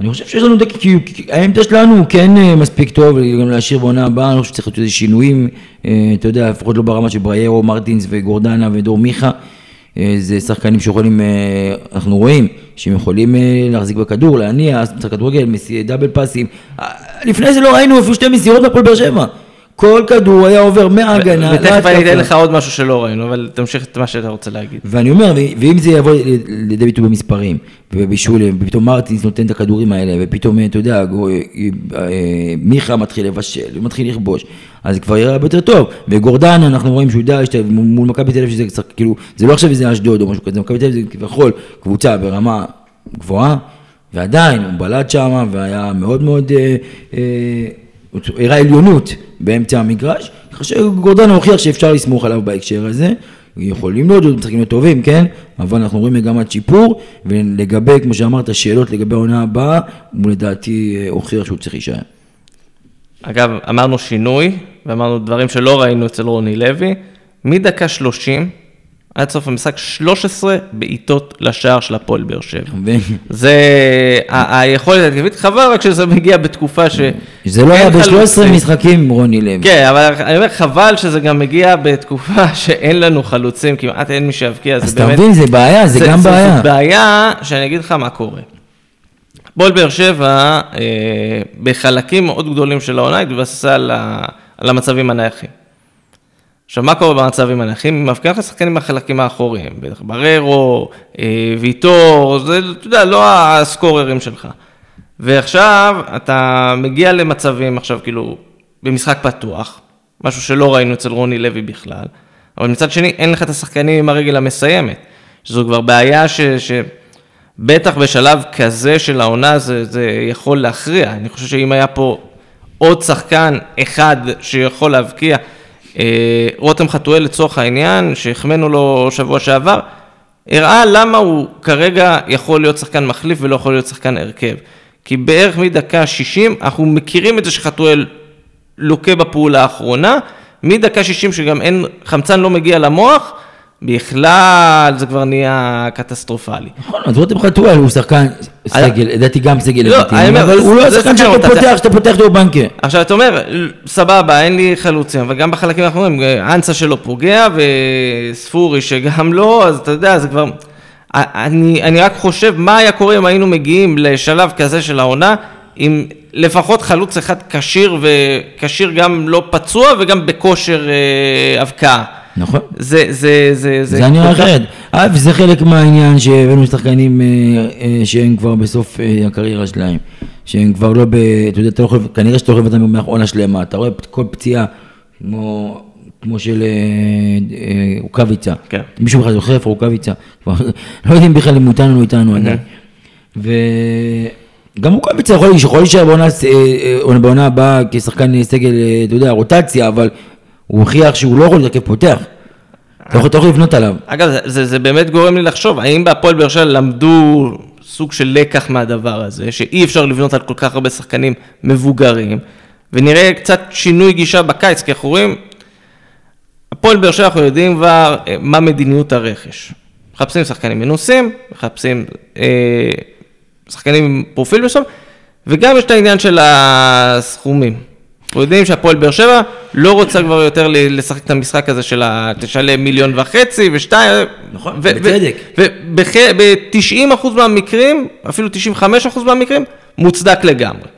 Speaker 2: אני חושב שיש לנו, דק- כי העמדה שלנו הוא כן מספיק טוב, גם להשאיר בעונה הבאה, אני חושב שצריך להיות איזה שינויים, אתה יודע, לפחות לא ברמה של בריירו, מרטינס וגורדנה ודור מיכה. אה, זה שחקנים שיכולים, אה, אנחנו רואים, שהם יכולים אה, להחזיק בכדור, להניע, כדורגל, דאבל פאסים. לפני זה לא ראינו אפילו שתי מסירות מהפועל באר שבע. כל כדור היה עובר מההגנה
Speaker 1: ותכף אני
Speaker 2: להתקפה.
Speaker 1: אתן לך עוד משהו שלא ראינו, אבל תמשיך את מה שאתה רוצה להגיד.
Speaker 2: ואני אומר, ואם זה יבוא לידי ביטוי במספרים, ובבישולים, ופתאום מרטינס נותן את הכדורים האלה, ופתאום, אתה יודע, אה, אה, מיכה מתחיל לבשל, ומתחיל לכבוש, אז זה כבר יהיה הרבה יותר טוב. וגורדן, אנחנו רואים שהוא יודע, מול מכבי תל אביב, שזה כאילו, זה לא עכשיו איזה אשדוד או משהו כזה, מכבי תל אביב זה כביכול קבוצה ברמה גבוהה, ועדיין, הוא בלט שם, והיה מאוד מאוד, אה, אה, הראה עליונות באמצע המגרש, ככה שגורדן הוכיח שאפשר לסמוך עליו בהקשר הזה. יכולים להיות עוד משחקים טובים, כן? אבל אנחנו רואים מגמת שיפור, ולגבי, כמו שאמרת, שאלות לגבי העונה הבאה, הוא לדעתי אה, הוכיח שהוא צריך להישאר.
Speaker 1: אגב, אמרנו שינוי, ואמרנו דברים שלא ראינו אצל רוני לוי, מדקה 30 עד סוף המשחק 13 בעיטות לשער של הפועל באר שבע. זה היכולת ההתקפית, חבל רק שזה מגיע בתקופה ש...
Speaker 2: זה לא היה
Speaker 1: אין
Speaker 2: ב-13
Speaker 1: חלוצים.
Speaker 2: משחקים רוני לוי.
Speaker 1: כן, אבל אני אומר, חבל שזה גם מגיע בתקופה שאין לנו חלוצים, כמעט אין מי שיבקיע,
Speaker 2: אז אתה. מבין, זה בעיה, זה גם בעיה.
Speaker 1: זאת בעיה שאני אגיד לך מה קורה. הפועל באר שבע, אה, בחלקים מאוד גדולים של העונה, התבססה על המצבים הנייחים. עכשיו, מה קורה במצבים? היא מבקיעה לך שחקנים מהחלקים האחוריים, בטח בררו, אה, ויטור, זה, אתה יודע, לא הסקוררים שלך. ועכשיו אתה מגיע למצבים, עכשיו כאילו, במשחק פתוח, משהו שלא ראינו אצל רוני לוי בכלל, אבל מצד שני, אין לך את השחקנים עם הרגל המסיימת, שזו כבר בעיה ש... ש... בטח בשלב כזה של העונה זה, זה יכול להכריע. אני חושב שאם היה פה עוד שחקן אחד שיכול להבקיע, רותם חתואל לצורך העניין, שהחמאנו לו שבוע שעבר, הראה למה הוא כרגע יכול להיות שחקן מחליף ולא יכול להיות שחקן הרכב. כי בערך מדקה 60, אנחנו מכירים את זה שחתואל לוקה בפעולה האחרונה, מדקה 60 שגם אין, חמצן לא מגיע למוח, בכלל זה כבר נהיה קטסטרופלי.
Speaker 2: נכון, אז רותם חתואל הוא שחקן סגל, לדעתי גם סגל
Speaker 1: לא,
Speaker 2: לגיטימי, אבל הוא לא שחקן שאתה. פותח, שאתה פותח אותו בבנקר.
Speaker 1: עכשיו אתה אומר, סבבה, אין לי חלוצים, אבל גם בחלקים האחרונים, אנסה שלו פוגע, וספורי שגם לא, אז אתה יודע, זה כבר... אני, אני רק חושב מה היה קורה אם היינו מגיעים לשלב כזה של העונה, עם לפחות חלוץ אחד כשיר, וכשיר גם לא פצוע וגם בכושר אה, הבקעה.
Speaker 2: נכון.
Speaker 1: זה, זה, זה,
Speaker 2: זה היה נראה אחרת. אה, וזה חלק מהעניין שהבאנו שחקנים אה, אה, שהם כבר בסוף הקריירה שלהם. שהם כבר לא ב... אתה יודע, אתה לא יכול... כנראה שאתה לא יכול לבטח עונה שלמה. אתה רואה כל פציעה כמו... כמו של רוקאביצה.
Speaker 1: כן.
Speaker 2: מישהו בכלל זוכר איפה רוקאביצה? לא יודעים בכלל אם הוא איתנו או לא איתנו עדיין. וגם רוקאביצה יכול להישאר בעונה, אה, אה, הבאה כשחקן סגל, אתה יודע, רוטציה, אבל הוא הוכיח שהוא לא יכול להרכב פותח. אתה יכול לבנות עליו.
Speaker 1: אגב, זה, זה, זה באמת גורם לי לחשוב, האם בהפועל באר שבע למדו סוג של לקח מהדבר הזה, שאי אפשר לבנות על כל כך הרבה שחקנים מבוגרים, ונראה קצת שינוי גישה בקיץ, כי אנחנו רואים, הפועל באר שבע אנחנו יודעים כבר אה, מה מדיניות הרכש. מחפשים שחקנים מנוסים, מחפשים אה, שחקנים עם פרופיל מסוים, וגם יש את העניין של הסכומים. יודעים שהפועל באר שבע לא רוצה כבר יותר לשחק את המשחק הזה של ה... תשלם מיליון וחצי ושתיים.
Speaker 2: נכון, בצדק.
Speaker 1: וב-90% מהמקרים, אפילו 95% מהמקרים, מוצדק לגמרי.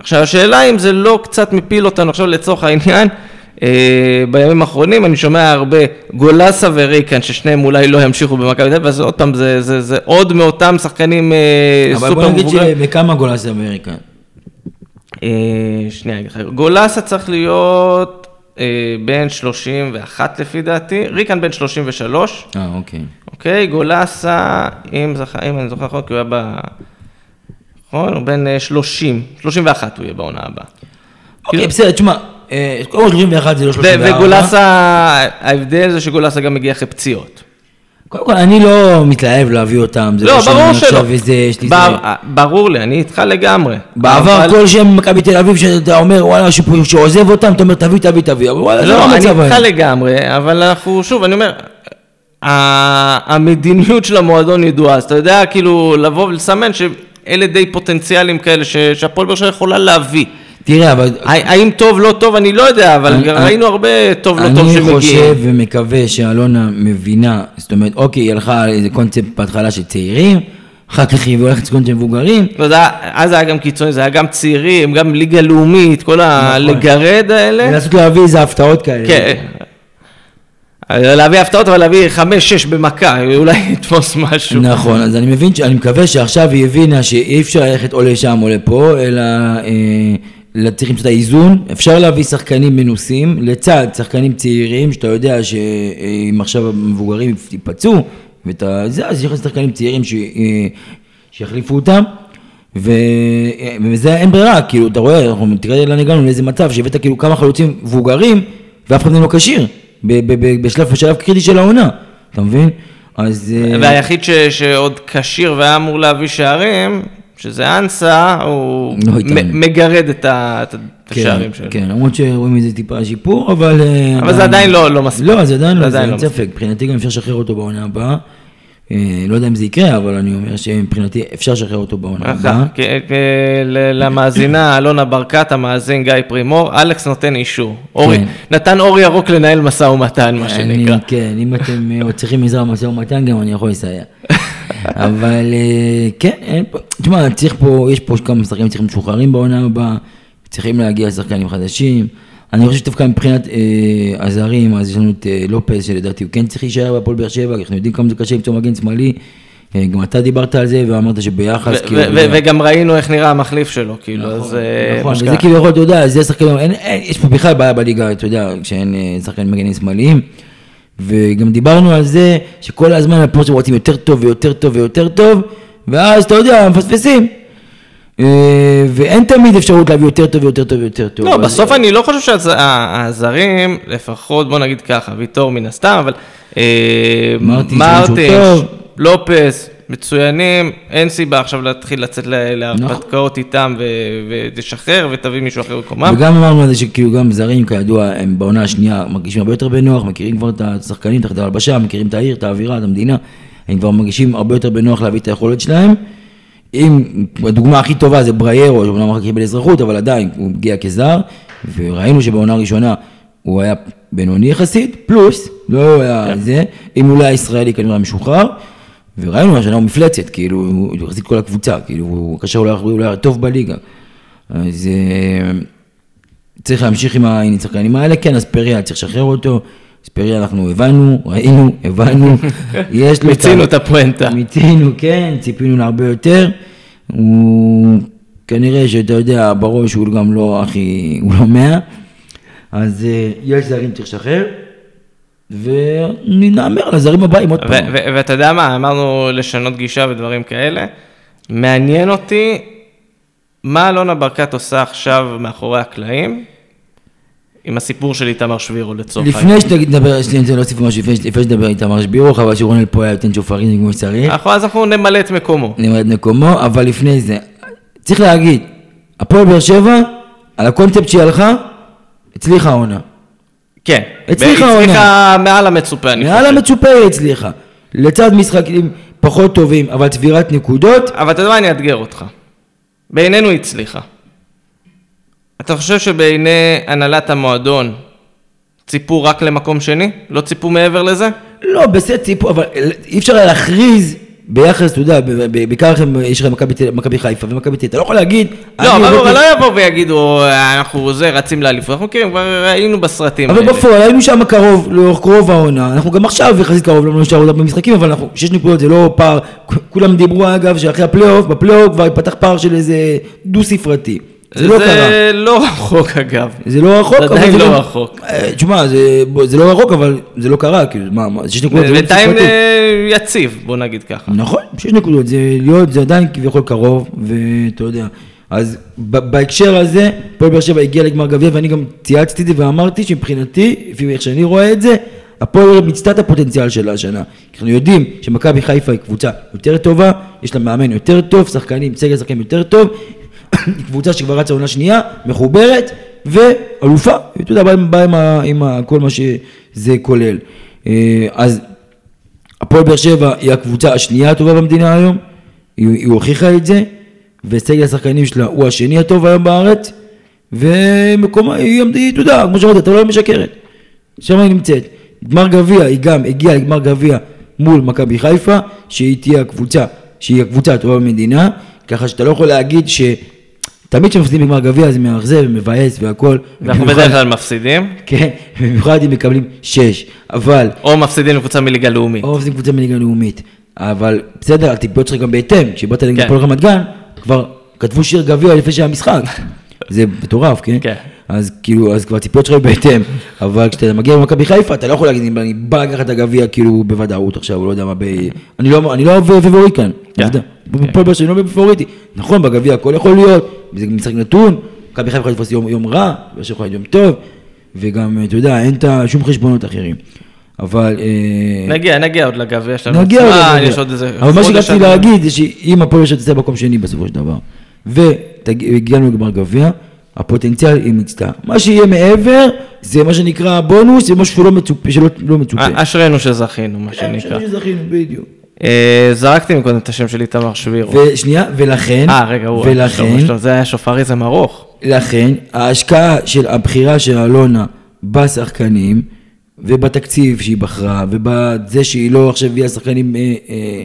Speaker 1: עכשיו השאלה אם זה לא קצת מפיל אותנו עכשיו לצורך העניין, אה, בימים האחרונים אני שומע הרבה גולסה ורייקן ששניהם אולי לא ימשיכו במכבי תל אביב, אז עוד פעם זה, זה, זה עוד מאותם שחקנים אה,
Speaker 2: אבל
Speaker 1: סופר
Speaker 2: בוא נגיד
Speaker 1: מבוגרים.
Speaker 2: שבכמה גולס אמריקה?
Speaker 1: אה, שנייה, אני אגיד לך. גולסה צריך להיות אה, בן 31 לפי דעתי, ריקן בן 33,
Speaker 2: אה, אוקיי.
Speaker 1: אוקיי? גולסה, אם, זכ... אם אני זוכר נכון, כי הוא היה ב... נכון? הוא בן אה, 30, 31 הוא יהיה בעונה הבאה.
Speaker 2: אוקיי, בסדר, תשמע, אה, קודם כל 31 זה לא
Speaker 1: ו-
Speaker 2: 34.
Speaker 1: וגולסה, ההבדל זה שגולסה גם מגיע אחרי פציעות.
Speaker 2: קודם כל, אני לא מתלהב להביא אותם. זה
Speaker 1: לא,
Speaker 2: שאני
Speaker 1: ברור שלא.
Speaker 2: עכשיו איזה, יש לי
Speaker 1: בר-
Speaker 2: זה.
Speaker 1: ברור לי, אני איתך לגמרי.
Speaker 2: בעבר
Speaker 1: אבל-
Speaker 2: כל שם מכבי תל אביב, שאתה אומר, וואלה, שעוזב אותם, אתה אומר, תביא, תביא, תביא. אבל וואלה, זה לא
Speaker 1: לא, אני
Speaker 2: המצב
Speaker 1: איתך
Speaker 2: היום.
Speaker 1: לגמרי, אבל אנחנו, שוב, אני אומר, המדיניות של המועדון ידועה, אז אתה יודע, כאילו, לבוא ולסמן שאלה די פוטנציאלים כאלה שהפועל באר שבע יכולה להביא.
Speaker 2: תראה, אבל...
Speaker 1: הא- האם טוב, לא טוב, אני לא יודע, אבל
Speaker 2: אני- אני-
Speaker 1: ראינו הרבה טוב, לא טוב
Speaker 2: אני
Speaker 1: שמגיעים.
Speaker 2: חושב ומקווה שאלונה מבינה, זאת אומרת, אוקיי, היא הלכה על איזה קונספט בהתחלה של צעירים, אחר כך היא הולכת לקונספט של מבוגרים.
Speaker 1: לא יודע, אז היה גם קיצוני, זה היה גם צעירים, גם ליגה לאומית, כל הלגרד האלה.
Speaker 2: ולנסות להביא איזה הפתעות כאלה.
Speaker 1: כן. להביא הפתעות, אבל להביא חמש, שש במכה, אולי יתפוס משהו.
Speaker 2: נכון, אז אני מבין, אני מקווה שעכשיו היא הבינה שאי אפשר ללכת או לשם או לפה, אלא אה, צריך למצוא את האיזון. אפשר להביא שחקנים מנוסים לצד שחקנים צעירים, שאתה יודע שאם עכשיו המבוגרים ייפצעו, ואתה, זה, אז יש שחקנים צעירים ש, שיחליפו אותם. ו... וזה אין ברירה, כאילו, אתה רואה, אנחנו תראה לאן הגענו, לאיזה מצב שהבאת כאילו כמה חלוצים מבוגרים, ואף אחד לא כשיר, בשלב, בשלב קריטי של העונה, אתה מבין? אז... אה,
Speaker 1: והיחיד ש, שעוד כשיר והיה אמור להביא שערים, שזה אנסה, הוא
Speaker 2: לא.
Speaker 1: מ- מגרד את ה- את
Speaker 2: כן,
Speaker 1: השערים שלו.
Speaker 2: כן, למרות שרואים איזה טיפה שיפור, אבל... אה,
Speaker 1: אבל זה עדיין לא- לא מספיק.
Speaker 2: לא, זה עדיין
Speaker 1: זה
Speaker 2: לא, זה
Speaker 1: עדיין
Speaker 2: אין
Speaker 1: לא
Speaker 2: ספק. מבחינתי גם אפשר לשחרר אותו בעונה הבאה. אה, לא יודע אם זה יקרה, אבל אני אומר שמבחינתי אפשר לשחרר אותו בעונה הבאה.
Speaker 1: ל- למאזינה אלונה ברקת, המאזין גיא פרימור, אלכס נותן אישור. אורי,
Speaker 2: כן.
Speaker 1: נתן אור ירוק לנהל משא ומתן, מה שנקרא.
Speaker 2: כן, אם אתם אה, עוד צריכים עזרה במשא ומתן, גם אני יכול לסייע. אבל אה, כן, אין פה, תשמע, צריך פה, יש פה כמה שחקנים צריכים משוחררים בעונה הבאה, צריכים להגיע שחקנים חדשים. אני חושב שדווקא מבחינת אה, הזרים, אז יש לנו את אה, לופז, שלדעתי הוא כן צריך להישאר בהפועל באר שבע, אנחנו יודעים כמה זה קשה למצוא מגן שמאלי, גם אתה דיברת על זה ואמרת שביחס, כאילו,
Speaker 1: ו- וגם ראינו איך נראה המחליף שלו, כאילו, אז... אה,
Speaker 2: נכון, וזה
Speaker 1: שקרה.
Speaker 2: כביכול, אתה יודע, זה שחקנים, יש פה בכלל בעיה בליגה, אתה יודע, כשאין שחקנים מגנים שמאליים, וגם דיברנו על זה שכל הזמן שלהם רוצים יותר טוב ויותר טוב ויותר טוב, ואז אתה יודע, מפספסים. אה, ואין תמיד אפשרות להביא יותר טוב ויותר טוב ויותר טוב.
Speaker 1: לא,
Speaker 2: אז-
Speaker 1: בסוף אני לא חושב שהזרים, לפחות בוא נגיד ככה, ויטור מן הסתם, אבל אה,
Speaker 2: שהוא
Speaker 1: מרטינס,
Speaker 2: טוב.
Speaker 1: לופס, מצוינים, אין סיבה עכשיו להתחיל לצאת ל- להרפתקאות איתם ותשחרר ותביא מישהו אחר במקומם.
Speaker 2: וגם אמרנו על זה שכאילו גם זרים, כידוע, הם בעונה השנייה מרגישים הרבה יותר בנוח, מכירים כבר את השחקנים, את החדר הלבשה, מכירים את העיר, את האווירה, את המדינה, הם כבר מרגישים הרבה יותר בנוח להביא את היכולת שלהם. אם, הדוגמה הכי טובה זה בריירו, שאומנם רק קיבל אזרחות, אבל עדיין, הוא הגיע כזר, וראינו שבעונה הראשונה הוא היה בינוני יחסית, פלוס, לא היה זה, אם הוא לא היה ישראלי כנראה משוחרר, וראינו השנה הוא מפלצת, כאילו, הוא יחסית כל הקבוצה, כאילו, הוא כאשר הוא לא היה- הוא לא היה טוב בליגה. אז אה, צריך להמשיך עם השחקנים האלה, כן, אספריה צריך לשחרר אותו, אספריה אנחנו הבנו, ראינו, הבנו, יש לו...
Speaker 1: מיצינו את הפואנטה.
Speaker 2: מיצינו, כן, ציפינו להרבה יותר. הוא כנראה שאתה יודע, בראש הוא גם לא הכי, הוא לא מאה, אז אה, יש זרים צריך לשחרר, ונהמר על הזרים הבאים עוד פעם.
Speaker 1: ואתה יודע מה, אמרנו לשנות גישה ודברים כאלה. מעניין אותי מה אלונה ברקת עושה עכשיו מאחורי הקלעים, עם הסיפור של איתמר שבירו לצורך
Speaker 2: לפני שנדבר, שנייה, אני רוצה להוסיף משהו, לפני שנדבר איתמר שבירו, חבל שרונל פה היה נותן שופרים כמו שצריך.
Speaker 1: אז אנחנו נמלא את מקומו.
Speaker 2: למד את מקומו, אבל לפני זה, צריך להגיד, הפועל באר שבע, על הקונספט שהיא הלכה, הצליחה העונה.
Speaker 1: כן.
Speaker 2: הצליחה
Speaker 1: הצליחה מעל המצופה, אני
Speaker 2: מעל
Speaker 1: חושב.
Speaker 2: המצופה היא הצליחה. לצד משחקים פחות טובים, אבל צבירת נקודות,
Speaker 1: אבל אתה יודע מה, אני אאתגר אותך. בעינינו היא הצליחה. אתה חושב שבעיני הנהלת המועדון ציפו רק למקום שני? לא ציפו מעבר לזה?
Speaker 2: לא, בסדר, ציפו, אבל אי אפשר היה להכריז ביחס, אתה יודע, בעיקר לכם, יש לכם מכבי חיפה ומכבי תל, אתה לא יכול להגיד...
Speaker 1: לא,
Speaker 2: אני
Speaker 1: אבל אבל לא יבואו ויגידו, אנחנו זה, רצים לאליפות. אנחנו מכירים, כבר היינו בסרטים
Speaker 2: אבל
Speaker 1: האלה.
Speaker 2: בפועל היינו שם קרוב, לאורך קרוב העונה, אנחנו גם עכשיו יחסית קרוב, לא נשאר עוד הרבה משחקים, אבל אנחנו, שש נקודות זה לא פער, כולם דיברו אגב שאחרי הפלייאוף, בפלייאוף כבר ייפתח פער של איזה דו ספרתי, זה לא קרה,
Speaker 1: זה לא רחוק אגב.
Speaker 2: זה לא רחוק,
Speaker 1: זה
Speaker 2: אבל
Speaker 1: עדיין
Speaker 2: זה
Speaker 1: לא
Speaker 2: גם-
Speaker 1: רחוק.
Speaker 2: אה, תשמע, זה לא רחוק, אבל זה לא קרה, כאילו, מה, מה, שש נקודות זה לא
Speaker 1: בינתיים אה, יציב, בוא נגיד ככה.
Speaker 2: נכון, שש נקודות, זה להיות, זה עדיין כביכול קרוב, ואתה יודע, אז בהקשר הזה, הפועל באר שבע הגיע לגמר גביע, ואני גם צייצתי את זה ואמרתי שמבחינתי, לפי איך שאני רואה את זה, הפועל מיצתה את הפוטנציאל שלה השנה. אנחנו יודעים שמכבי חיפה היא קבוצה יותר טובה, יש לה מאמן יותר טוב, שחקנים, סגל שחקנים יותר טוב, היא קבוצה שכבר רצה עונה שנייה, מחוברת, ואלופה, אתה יודע, באה עם- ה- עם ה- כל מה שזה כולל. אה, אז הפועל באר שבע היא הקבוצה השנייה הטובה במדינה היום, היא, היא הוכיחה את זה, וסגל השחקנים שלה הוא השני הטוב היום בארץ, ומקומה היא, אתה יודע, כמו שאמרת, אתה לא משקרת, שם היא נמצאת. גמר גביע, היא גם הגיעה לגמר גביע מול מכבי חיפה, שהיא תהיה הקבוצה, שהיא הקבוצה הטובה במדינה, ככה שאתה לא יכול להגיד ש... תמיד כשמפסידים בגמר גביע זה מאכזב ומבאס והכל.
Speaker 1: ואנחנו בדרך כלל מפסידים,
Speaker 2: כן, במיוחד אם מקבלים שש, אבל
Speaker 1: או מפסידים לקבוצה מליגה לאומית.
Speaker 2: או זה קבוצה מליגה לאומית. אבל בסדר, הטיפיות שלך גם בהתאם. כשבאת נגד
Speaker 1: כן.
Speaker 2: הפועל רמת גן, כבר כתבו שיר גביע לפני שהיה משחק. זה מטורף, כן?
Speaker 1: כן.
Speaker 2: אז כאילו, אז כבר הציפיות שלך בהתאם. אבל כשאתה מגיע למכבי חיפה, אתה לא יכול להגיד, אני בא לקחת את הגביע כאילו בוודאות עכשיו, לא יודע מה, ב... אני לא אני לא פבוריט כאן.
Speaker 1: כן.
Speaker 2: עובדה.
Speaker 1: כן.
Speaker 2: הפועל באר שבע אני לא בפבוריטי. נכון, בגביע הכל יכול להיות, זה משחק נתון, מכבי חיפה יכולה לתפוס יום רע, באר שבע יכולה להיות יום טוב, וגם, אתה יודע, אין שום חשבונות אחרים. אבל... אה,
Speaker 1: נגיע, נגיע עוד לגביע שלנו.
Speaker 2: נגיע עוד
Speaker 1: אה,
Speaker 2: לגביע.
Speaker 1: יש עוד איזה...
Speaker 2: אבל מה שרציתי להגיד זה שאם הפועל שבע תצא במקום שני בסופו של דבר, והגענו לגמר גביע, הפוטנציאל היא מיצתה. מה שיהיה מעבר, זה מה שנקרא בונוס, זה משהו שלא מצופה, שלא לא מצופה.
Speaker 1: אה, אשרינו שזכינו, מה שנקרא.
Speaker 2: שאני זכינו, בדיוק.
Speaker 1: אה, זרקתי מקודם את השם של איתמר שבירו.
Speaker 2: ושנייה, ולכן,
Speaker 1: אה, רגע, הוא...
Speaker 2: ולכן,
Speaker 1: זה היה שופריזם ארוך.
Speaker 2: לכן, ההשקעה של הבחירה של אלונה בשחקנים, ובתקציב שהיא בחרה, ובזה שהיא לא עכשיו הביאה שחקנים אה, אה,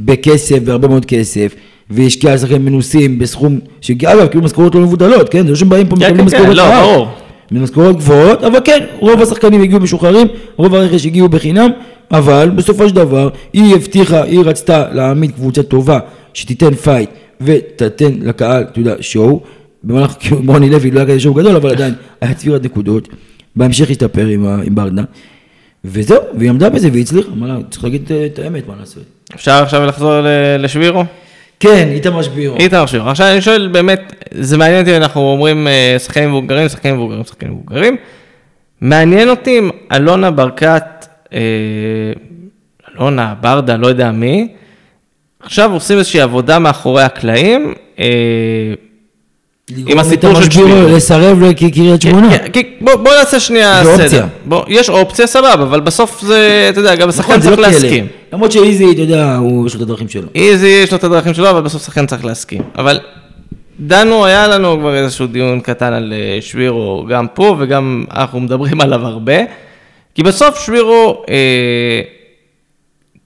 Speaker 2: בכסף, בהרבה מאוד כסף, והשקיעה שחקנים מנוסים בסכום, שאגב, כאילו משכורות לא מבוטלות, כן? זה לא שהם באים פה
Speaker 1: כן,
Speaker 2: מקבלים
Speaker 1: כן,
Speaker 2: משכורות
Speaker 1: כן, לא.
Speaker 2: במשכורות גבוהות, אבל כן, רוב השחקנים הגיעו משוחררים, רוב הרכש הגיעו בחינם, אבל בסופו של דבר, היא הבטיחה, היא רצתה להעמיד קבוצה טובה, שתיתן fight ותתן לקהל, אתה יודע, show. במהלך, כאילו, רוני לוי לא היה כזה show גדול, אבל עדיין היה צבירת נקודות. בהמשך השתפר עם, עם ברדה. וזהו, והיא עמדה בזה והיא הצליחה, מה, צריך להגיד את- האמת, מה לעשות.
Speaker 1: אפשר עכשיו לחזור לשבירו?
Speaker 2: כן, איתמר שבירו.
Speaker 1: איתמר שבירו. עכשיו אני שואל באמת, זה מעניין אותי, אנחנו אומרים אה, שחקנים מבוגרים, שחקנים מבוגרים, שחקנים מבוגרים. מעניין אותי אם אלונה ברקת, אה, אלונה, ברדה, לא יודע מי, עכשיו עושים איזושהי עבודה מאחורי הקלעים. אה,
Speaker 2: לגרום
Speaker 1: הסיפור של
Speaker 2: שבירו. לסרב לקריית שמונה.
Speaker 1: כן, כי- בוא בוא נעשה שנייה סדר. בוא, יש אופציה, סבבה, אבל בסוף זה, אתה יודע, גם השחקן
Speaker 2: נכון, זה
Speaker 1: צריך
Speaker 2: לא.
Speaker 1: להסכים.
Speaker 2: למרות שאיזי, אתה יודע, הוא יש לו את הדרכים שלו.
Speaker 1: איזי יש לו את הדרכים שלו, אבל בסוף שחקן צריך להסכים. אבל דנו, היה לנו כבר איזשהו דיון קטן על אה, שבירו, גם פה וגם אנחנו מדברים עליו הרבה. כי בסוף שבירו אה,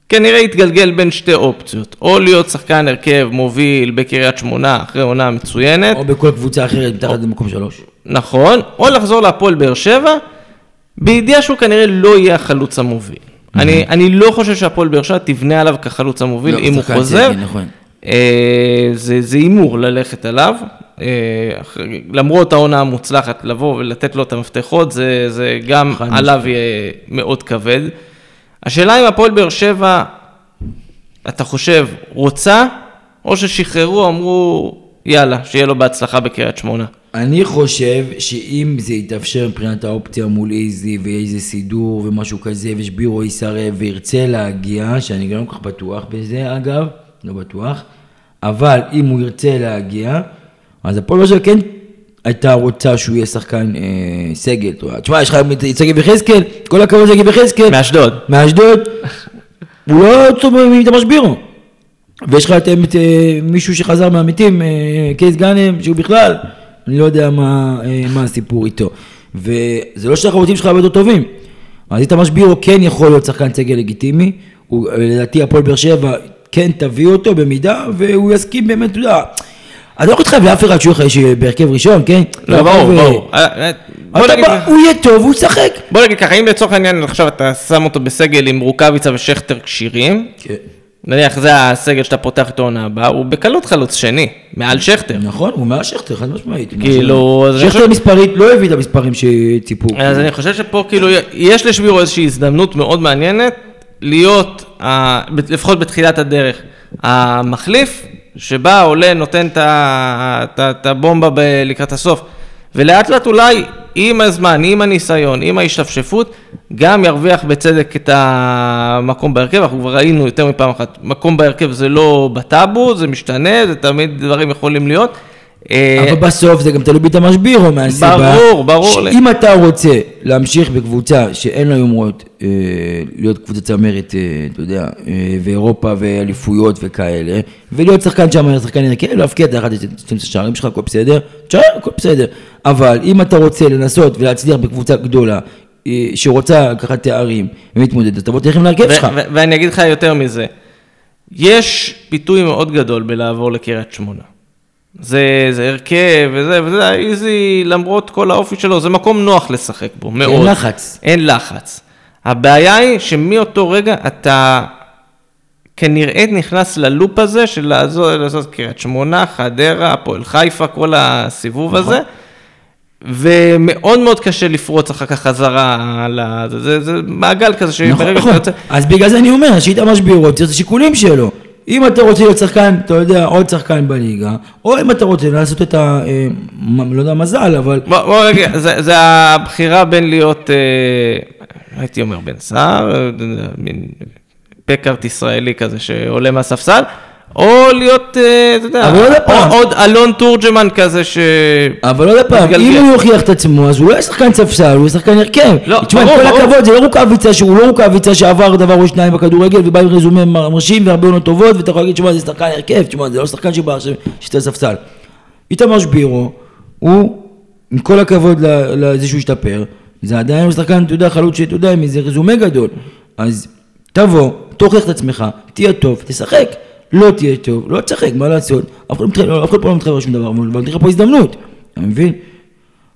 Speaker 1: כנראה התגלגל בין שתי אופציות. או להיות שחקן הרכב מוביל בקריית שמונה אחרי עונה מצוינת,
Speaker 2: או בכל קבוצה אחרת, מתחת למקום שלוש.
Speaker 1: נכון, או לחזור להפועל באר שבע, בידיעה שהוא כנראה לא יהיה החלוץ המוביל. אני, אני לא חושב שהפועל באר שבע תבנה עליו כחלוץ המוביל
Speaker 2: לא,
Speaker 1: אם הוא חוזר.
Speaker 2: נכון.
Speaker 1: אה, זה זה הימור ללכת עליו, אה, למרות העונה המוצלחת, לבוא ולתת לו את המפתחות, זה, זה גם עליו יהיה מאוד כבד. השאלה אם הפועל באר שבע, אתה חושב, רוצה, או ששחררו, אמרו, יאללה, שיהיה לו בהצלחה בקריית שמונה.
Speaker 2: אני חושב שאם זה יתאפשר מבחינת האופציה מול איזי ואיזה סידור ומשהו כזה ושבירו יסרב וירצה להגיע, שאני גם לא כל כך בטוח בזה אגב, לא בטוח, אבל אם הוא ירצה להגיע, אז הפועל באר שבע כן הייתה רוצה שהוא יהיה שחקן אה, סגל. תשמע, יש לך את שגיב יחזקאל, כל הכבוד שגיב יחזקאל.
Speaker 1: מאשדוד.
Speaker 2: מאשדוד, הוא לא טוב מאיתמר שבירו. ויש לך את את, אה, מישהו שחזר מהמתים, אה, קייס גאנם, שהוא בכלל, אני לא יודע מה, אה, מה הסיפור איתו. וזה לא שהחבוטים שלך הרבה יותר טובים. אז איתמר שבירו כן יכול להיות שחקן סגל לגיטימי, הוא, אה, לדעתי הפועל באר שבע כן תביא אותו במידה, והוא יסכים באמת, אתה יודע, אני לא יכול להתחייב לאף אחד שהוא יהיה בהרכב ראשון, כן?
Speaker 1: לא, ברור, ברור. אה.
Speaker 2: הוא יהיה טוב, הוא ישחק.
Speaker 1: בוא נגיד ככה, אם לצורך העניין עכשיו אתה שם אותו בסגל עם רוקאביצה ושכטר כשירים,
Speaker 2: כן.
Speaker 1: נניח זה הסגל שאתה פותח איתו עונה הבאה, הוא בקלות חלוץ שני, מעל שכטר.
Speaker 2: נכון, הוא מעל שכטר, חד משמעית.
Speaker 1: כאילו,
Speaker 2: שכטר מספרית לא הביא את המספרים שציפו.
Speaker 1: אז אני חושב שפה כאילו, יש לשבירו איזושהי הזדמנות מאוד מעניינת להיות, לפחות בתחילת הדרך, המחליף, שבא, עולה, נותן את את את הבומבה לקראת הסוף, ולאט לאט אולי, עם הזמן, עם הניסיון, עם ההשתפשפות, גם ירוויח בצדק את המקום בהרכב, אנחנו כבר ראינו יותר מפעם אחת, מקום בהרכב זה לא בטאבו, זה משתנה, זה תמיד דברים יכולים להיות. אה,
Speaker 2: אבל בסוף זה גם תלוי באיתמר שבירו מהסיבה.
Speaker 1: ברור, ברור.
Speaker 2: שאם אתה רוצה להמשיך בקבוצה שאין לה יומרות אה, להיות קבוצה צמרת, אה, אתה יודע, אה, ואירופה ואליפויות וכאלה, ולהיות שחקן שם, שחקן הרכב, להבקיע את האחד, את השערים שלך, הכל בסדר, תשאר, הכל בסדר. אבל אם אתה רוצה לנסות ולהצליח בקבוצה גדולה, אה, שרוצה לקחת תארים ומתמודד, אז תבוא תלך עם להרכב שלך.
Speaker 1: ואני אגיד לך יותר מזה, יש פיתוי מאוד גדול בלעבור לקריית שמונה. זה, זה הרכב וזה, וזה, איזי, למרות כל האופי שלו, זה מקום נוח לשחק בו, מאוד.
Speaker 2: לחץ.
Speaker 1: אין לחץ. הבעיה היא שמאותו רגע אתה כנראה נכנס ללופ הזה של לעזור, לעשות קריית שמונה, חדרה, הפועל חיפה, כל הסיבוב
Speaker 2: נכון.
Speaker 1: הזה. ומאוד מאוד קשה לפרוץ אחר כך חזרה לזה, זה, זה מעגל כזה
Speaker 2: נכון,
Speaker 1: שברגע
Speaker 2: נכון.
Speaker 1: שאתה יוצא,
Speaker 2: אז בגלל זה אני אומר, שאיתמר שבירו צריך את השיקולים שלו. אם אתה רוצה להיות שחקן, אתה יודע, עוד שחקן בליגה, או אם אתה רוצה לעשות את ה... אה, לא יודע, מזל, אבל...
Speaker 1: בוא, בוא נגיד, זה, זה הבחירה בין להיות, אה, הייתי אומר בן סער, אה, מין פקארט ישראלי כזה שעולה מהספסל, או להיות, אה, אתה יודע,
Speaker 2: אבל עוד
Speaker 1: אלון תורג'מן כזה ש...
Speaker 2: אבל עוד פעם. אם הוא יוכיח את עצמו, אז הוא לא יהיה שחקן ספסל, הוא יהיה שחקן הרכב.
Speaker 1: לא,
Speaker 2: תשמע,
Speaker 1: ברור,
Speaker 2: כל. הכבוד, זה לא רוקאביצה, שהוא לא רוקאביצה שעבר דבר או שניים בכדורגל, ובא עם רזומה מרשים והרבה עונות טובות, ואתה יכול להגיד, תשמע, זה שחקן הרכב, תשמע, זה לא שחקן שבא עכשיו, שאתה ספסל. איתמר שבירו, הוא, עם כל הכבוד לזה שהוא השתפר, זה עדיין לא שחקן, אתה יודע, חלוץ שאתה יודע, עם איזה רזומה גדול. אז תבוא, תוכיח את עצמך, תהיה טוב, תשחק. לא תהיה טוב, לא תשחק, מה לעשות? אף אחד לא פה לא מתחייב על שום דבר, אבל נותן לך פה הזדמנות, אתה מבין?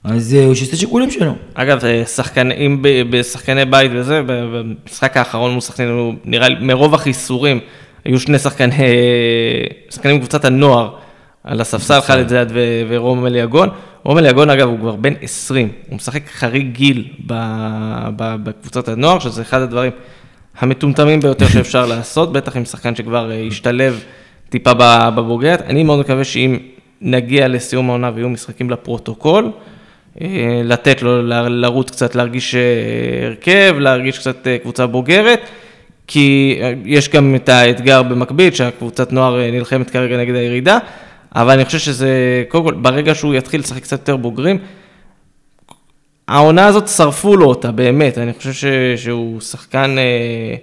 Speaker 2: אז אה, הוא שיעשה שיקולים שלו.
Speaker 1: אגב, אה, שחקן, אם ב- בשחקני בית וזה, במשחק האחרון מול סכנין, נראה לי, מרוב החיסורים, היו שני שחקני, שחקנים מקבוצת הנוער על הספסל, חאלד זיאד ורום אליגון. רום אליגון, אגב, הוא כבר בן 20, הוא משחק חריג גיל בקבוצת הנוער, שזה אחד הדברים המטומטמים ביותר שאפשר לעשות, בטח עם שחקן שכבר אה, השתלב טיפה בבוגרת. אני מאוד מקווה שאם נגיע לסיום העונה ויהיו משחקים לפרוטוקול, אה, לתת לו לרוץ קצת, להרגיש אה, הרכב, להרגיש קצת קבוצה בוגרת, כי יש גם את האתגר במקביל, שהקבוצת נוער נלחמת כרגע נגד הירידה, אבל אני חושב שזה, קודם כל, ברגע שהוא יתחיל לשחק קצת יותר בוגרים, העונה הזאת שרפו לו אותה, באמת, אני חושב ש, שהוא שחקן אה,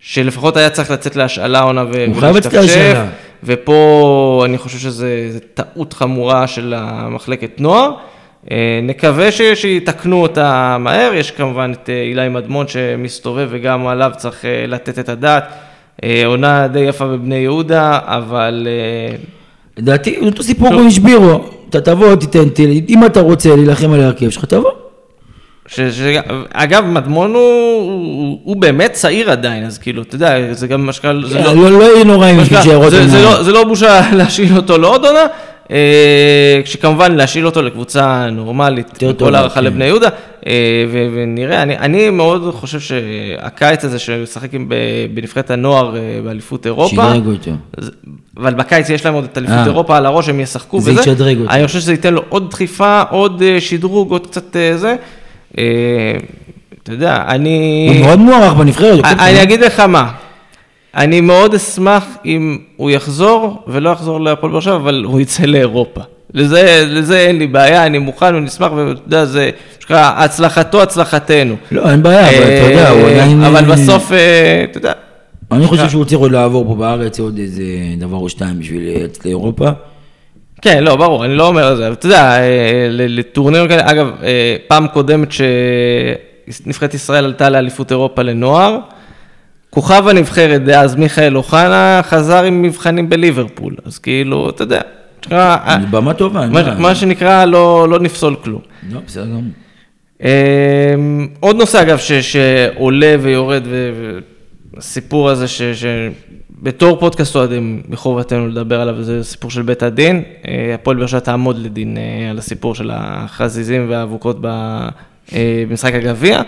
Speaker 1: שלפחות היה צריך לצאת להשאלה העונה ו-
Speaker 2: הוא חייב לצאת להשאלה.
Speaker 1: ופה אני חושב שזו טעות חמורה של המחלקת נוער. אה, נקווה ש, שיתקנו אותה מהר, יש כמובן את אה, אילי מדמון שמסתובב וגם עליו צריך אה, לתת את הדעת. אה, עונה די יפה בבני יהודה, אבל אה,
Speaker 2: לדעתי, אותו סיפור כמו עם שבירו. אתה תבוא, תיתן, ת- אם אתה רוצה להילחם על ההרכב שלך, תבוא.
Speaker 1: ש, ש, אגב, מדמון הוא, הוא, הוא באמת צעיר עדיין, אז כאילו, אתה יודע, זה גם מה שקרה, זה לא...
Speaker 2: לא לא יהיה נורא אם
Speaker 1: שנקרא,
Speaker 2: שיערות
Speaker 1: זה, זה. לא, זה לא בושה להשאיל אותו לעוד עונה, אה, כשכמובן להשאיל אותו לקבוצה נורמלית, כל הערכה
Speaker 2: כן.
Speaker 1: לבני יהודה, אה, ו- ונראה, אני, אני מאוד חושב שהקיץ הזה ב- בנבחרת הנוער אה, באליפות אירופה,
Speaker 2: שדרג אותו.
Speaker 1: זה- אבל בקיץ יש להם עוד את אליפות
Speaker 2: אה.
Speaker 1: אירופה על הראש, הם ישחקו
Speaker 2: זה
Speaker 1: וזה.
Speaker 2: ישדרג אותו.
Speaker 1: אני חושב שזה ייתן לו עוד דחיפה, עוד שדרוג, עוד קצת זה. אה, אתה יודע, אני...
Speaker 2: הוא מאוד מוערך בנבחרת.
Speaker 1: אני
Speaker 2: קפטן.
Speaker 1: אני אגיד לך מה, אני מאוד אשמח אם הוא יחזור, ולא יחזור להפועל באר שבע, אבל הוא יצא לאירופה. לזה, לזה אין לי בעיה, אני מוכן ונשמח, ואתה יודע, זה, שנקרא, הצלחתו, הצלחתנו.
Speaker 2: לא, אין בעיה, אבל אתה יודע, הוא
Speaker 1: אה,
Speaker 2: עדיין...
Speaker 1: אבל בסוף, אה, אתה יודע,
Speaker 2: אני חושב שהוא צריך עוד לעבור פה בארץ עוד איזה דבר או שתיים בשביל לצאת לאירופה.
Speaker 1: כן, לא, ברור, אני לא אומר את זה, אבל אתה יודע, אה, לטורנירים כאלה, אגב, אה, פעם קודמת שנבחרת ישראל עלתה לאליפות אירופה לנוער, כוכב הנבחרת דאז, מיכאל אוחנה, חזר עם מבחנים בליברפול, אז כאילו, אתה יודע, שנקרא, אה,
Speaker 2: במה טובה.
Speaker 1: מה-
Speaker 2: בעיה.
Speaker 1: מה שנקרא, לא לא נפסול כלום.
Speaker 2: לא, בסדר גמור.
Speaker 1: אה, עוד נושא, אגב, ש- שעולה ויורד, והסיפור הזה, ש- שבתור פודקאסט אוהדים, מחובתנו לדבר עליו, זה סיפור של בית הדין. אה, הפועל באר שבע תעמוד לדין אה, על הסיפור של החזיזים והאבוקות אה, במשחק הגביע.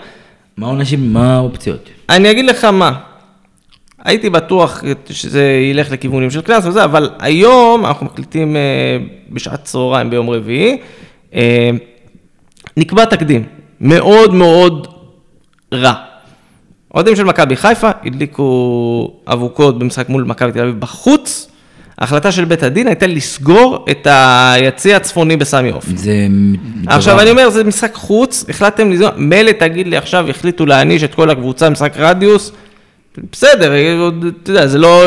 Speaker 2: מה העונשים, מה האופציות?
Speaker 1: אני אגיד לך מה, הייתי בטוח שזה ילך לכיוונים של קנס וזה, אבל היום אנחנו מקליטים בשעת צהריים ביום רביעי, נקבע תקדים מאוד מאוד רע. אוהדים של מכבי חיפה הדליקו אבוקות במשחק מול מכבי תל אביב בחוץ. ההחלטה של בית הדין הייתה לסגור את היציע הצפוני בסמי עופר.
Speaker 2: זה...
Speaker 1: עכשיו
Speaker 2: דבר-
Speaker 1: אני אומר, זה משחק חוץ, החלטתם לזמן, מילא תגיד לי עכשיו, החליטו להעניש את כל הקבוצה משחק רדיוס, בסדר, עוד, אתה יודע, זה לא,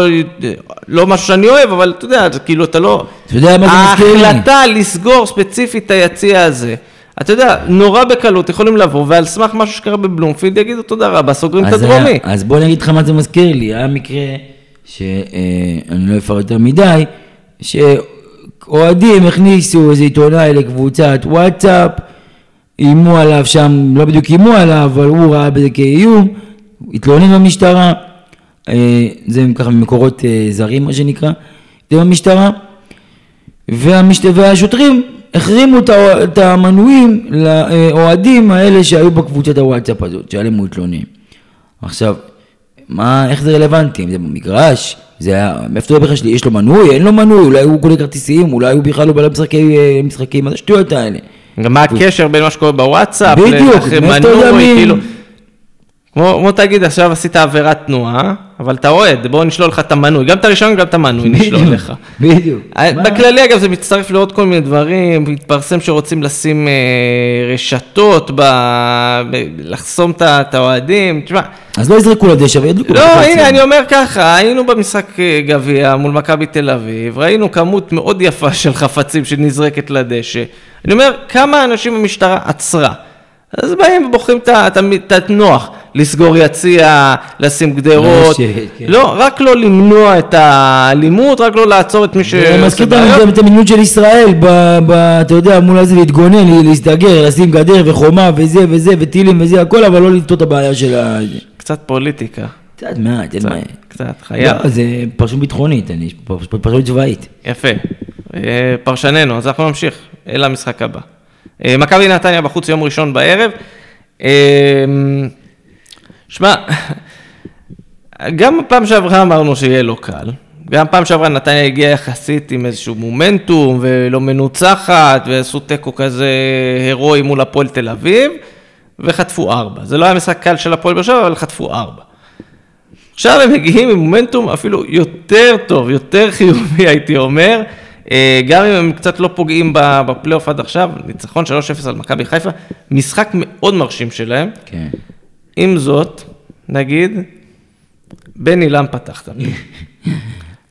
Speaker 1: לא משהו שאני אוהב, אבל אתה יודע, כאילו, אתה לא...
Speaker 2: אתה יודע מה זה מזכיר לי?
Speaker 1: ההחלטה לסגור ספציפית את היציע הזה, אתה יודע, נורא בקלות יכולים לבוא, ועל סמך משהו שקרה בבלומפילד יגידו תודה רבה, סוגרים את
Speaker 2: אז היה-
Speaker 1: הדרומי.
Speaker 2: אז בוא אני אגיד לך מה זה מזכיר לי, היה מקרה שאני לא אפרט יותר מדי, שאוהדים הכניסו איזה עיתונאי לקבוצת וואטסאפ, איימו עליו שם, לא בדיוק איימו עליו, אבל הוא ראה בזה כאיום, התלונן במשטרה, אה, זה ככה ממקורות אה, זרים מה שנקרא, זה במשטרה. והשוטרים החרימו את המנויים לאוהדים האלה שהיו בקבוצת הוואטסאפ הזאת, שעליהם הוא התלונן. עכשיו, מה, איך זה רלוונטי? אם זה במגרש? זה היה, מאיפה אתה יודע בכלל שיש לו מנוי? אין לו מנוי, אולי הוא קונה כרטיסים, אולי הוא בכלל לא בא למשחקי אה, משחקים, מה זה השטויות האלה?
Speaker 1: גם מה הקשר בין מה שקורה בוואטסאפ,
Speaker 2: בדיוק, מאיפה אתה יודע מי-
Speaker 1: כאילו, כמו תגיד, עכשיו עשית עבירת תנועה, אבל אתה אוהד, בוא נשלול לך את המנוי, גם את הרישיון, גם את המנוי נשלול לך.
Speaker 2: בדיוק.
Speaker 1: אה? בכללי, אגב, זה מצטרף לעוד כל מיני דברים, התפרסם שרוצים לשים אה, רשתות. לחסום את האוהדים, תשמע,
Speaker 2: אז לא יזרקו לדשא וידליקו.
Speaker 1: לא. הנה, אני אומר ככה, היינו במשחק אה, גביע מול מכבי תל אביב, ראינו כמות מאוד יפה של חפצים שנזרקת לדשא. אני אומר, כמה אנשים המשטרה עצרה? אז באים ובוחרים את הנוח. לסגור יציע, לשים גדרות,
Speaker 2: כן.
Speaker 1: לא, רק לא למנוע את האלימות, רק לא לעצור את מי ש...
Speaker 2: זה מזכיר גם את המדיניות של ישראל, אתה יודע, מול הזה להתגונן, להסתגר, לשים גדר וחומה וזה וזה וטילים וזה הכל, אבל לא לפתור את הבעיה של ה...
Speaker 1: קצת פוליטיקה,
Speaker 2: קצת מעט, אין מה...
Speaker 1: קצת, חייב.
Speaker 2: לא, זה פרשנות ביטחונית, אני פרש- פרשנות צבאית.
Speaker 1: יפה. אה, פרשננו, אז אנחנו נמשיך אל המשחק הבא. אה, מכבי נתניה בחוץ יום ראשון בערב. שמע, גם בפעם שעברה אמרנו שיהיה לא קל. גם פעם שעברה נתניה הגיעה יחסית עם איזשהו מומנטום ולא מנוצחת, ועשו תיקו כזה הירואי מול הפועל תל אביב, וחטפו ארבע. זה לא היה משחק קל של הפועל באר שבע, אבל חטפו ארבע. עכשיו הם מגיעים עם מומנטום אפילו יותר טוב, יותר חיובי הייתי אומר, אה, גם אם הם קצת לא פוגעים בפלייאוף עד עכשיו, ניצחון 3-0 על מכבי חיפה, משחק מאוד מרשים שלהם.
Speaker 2: כן.
Speaker 1: עם זאת, נגיד, בני לם פתח את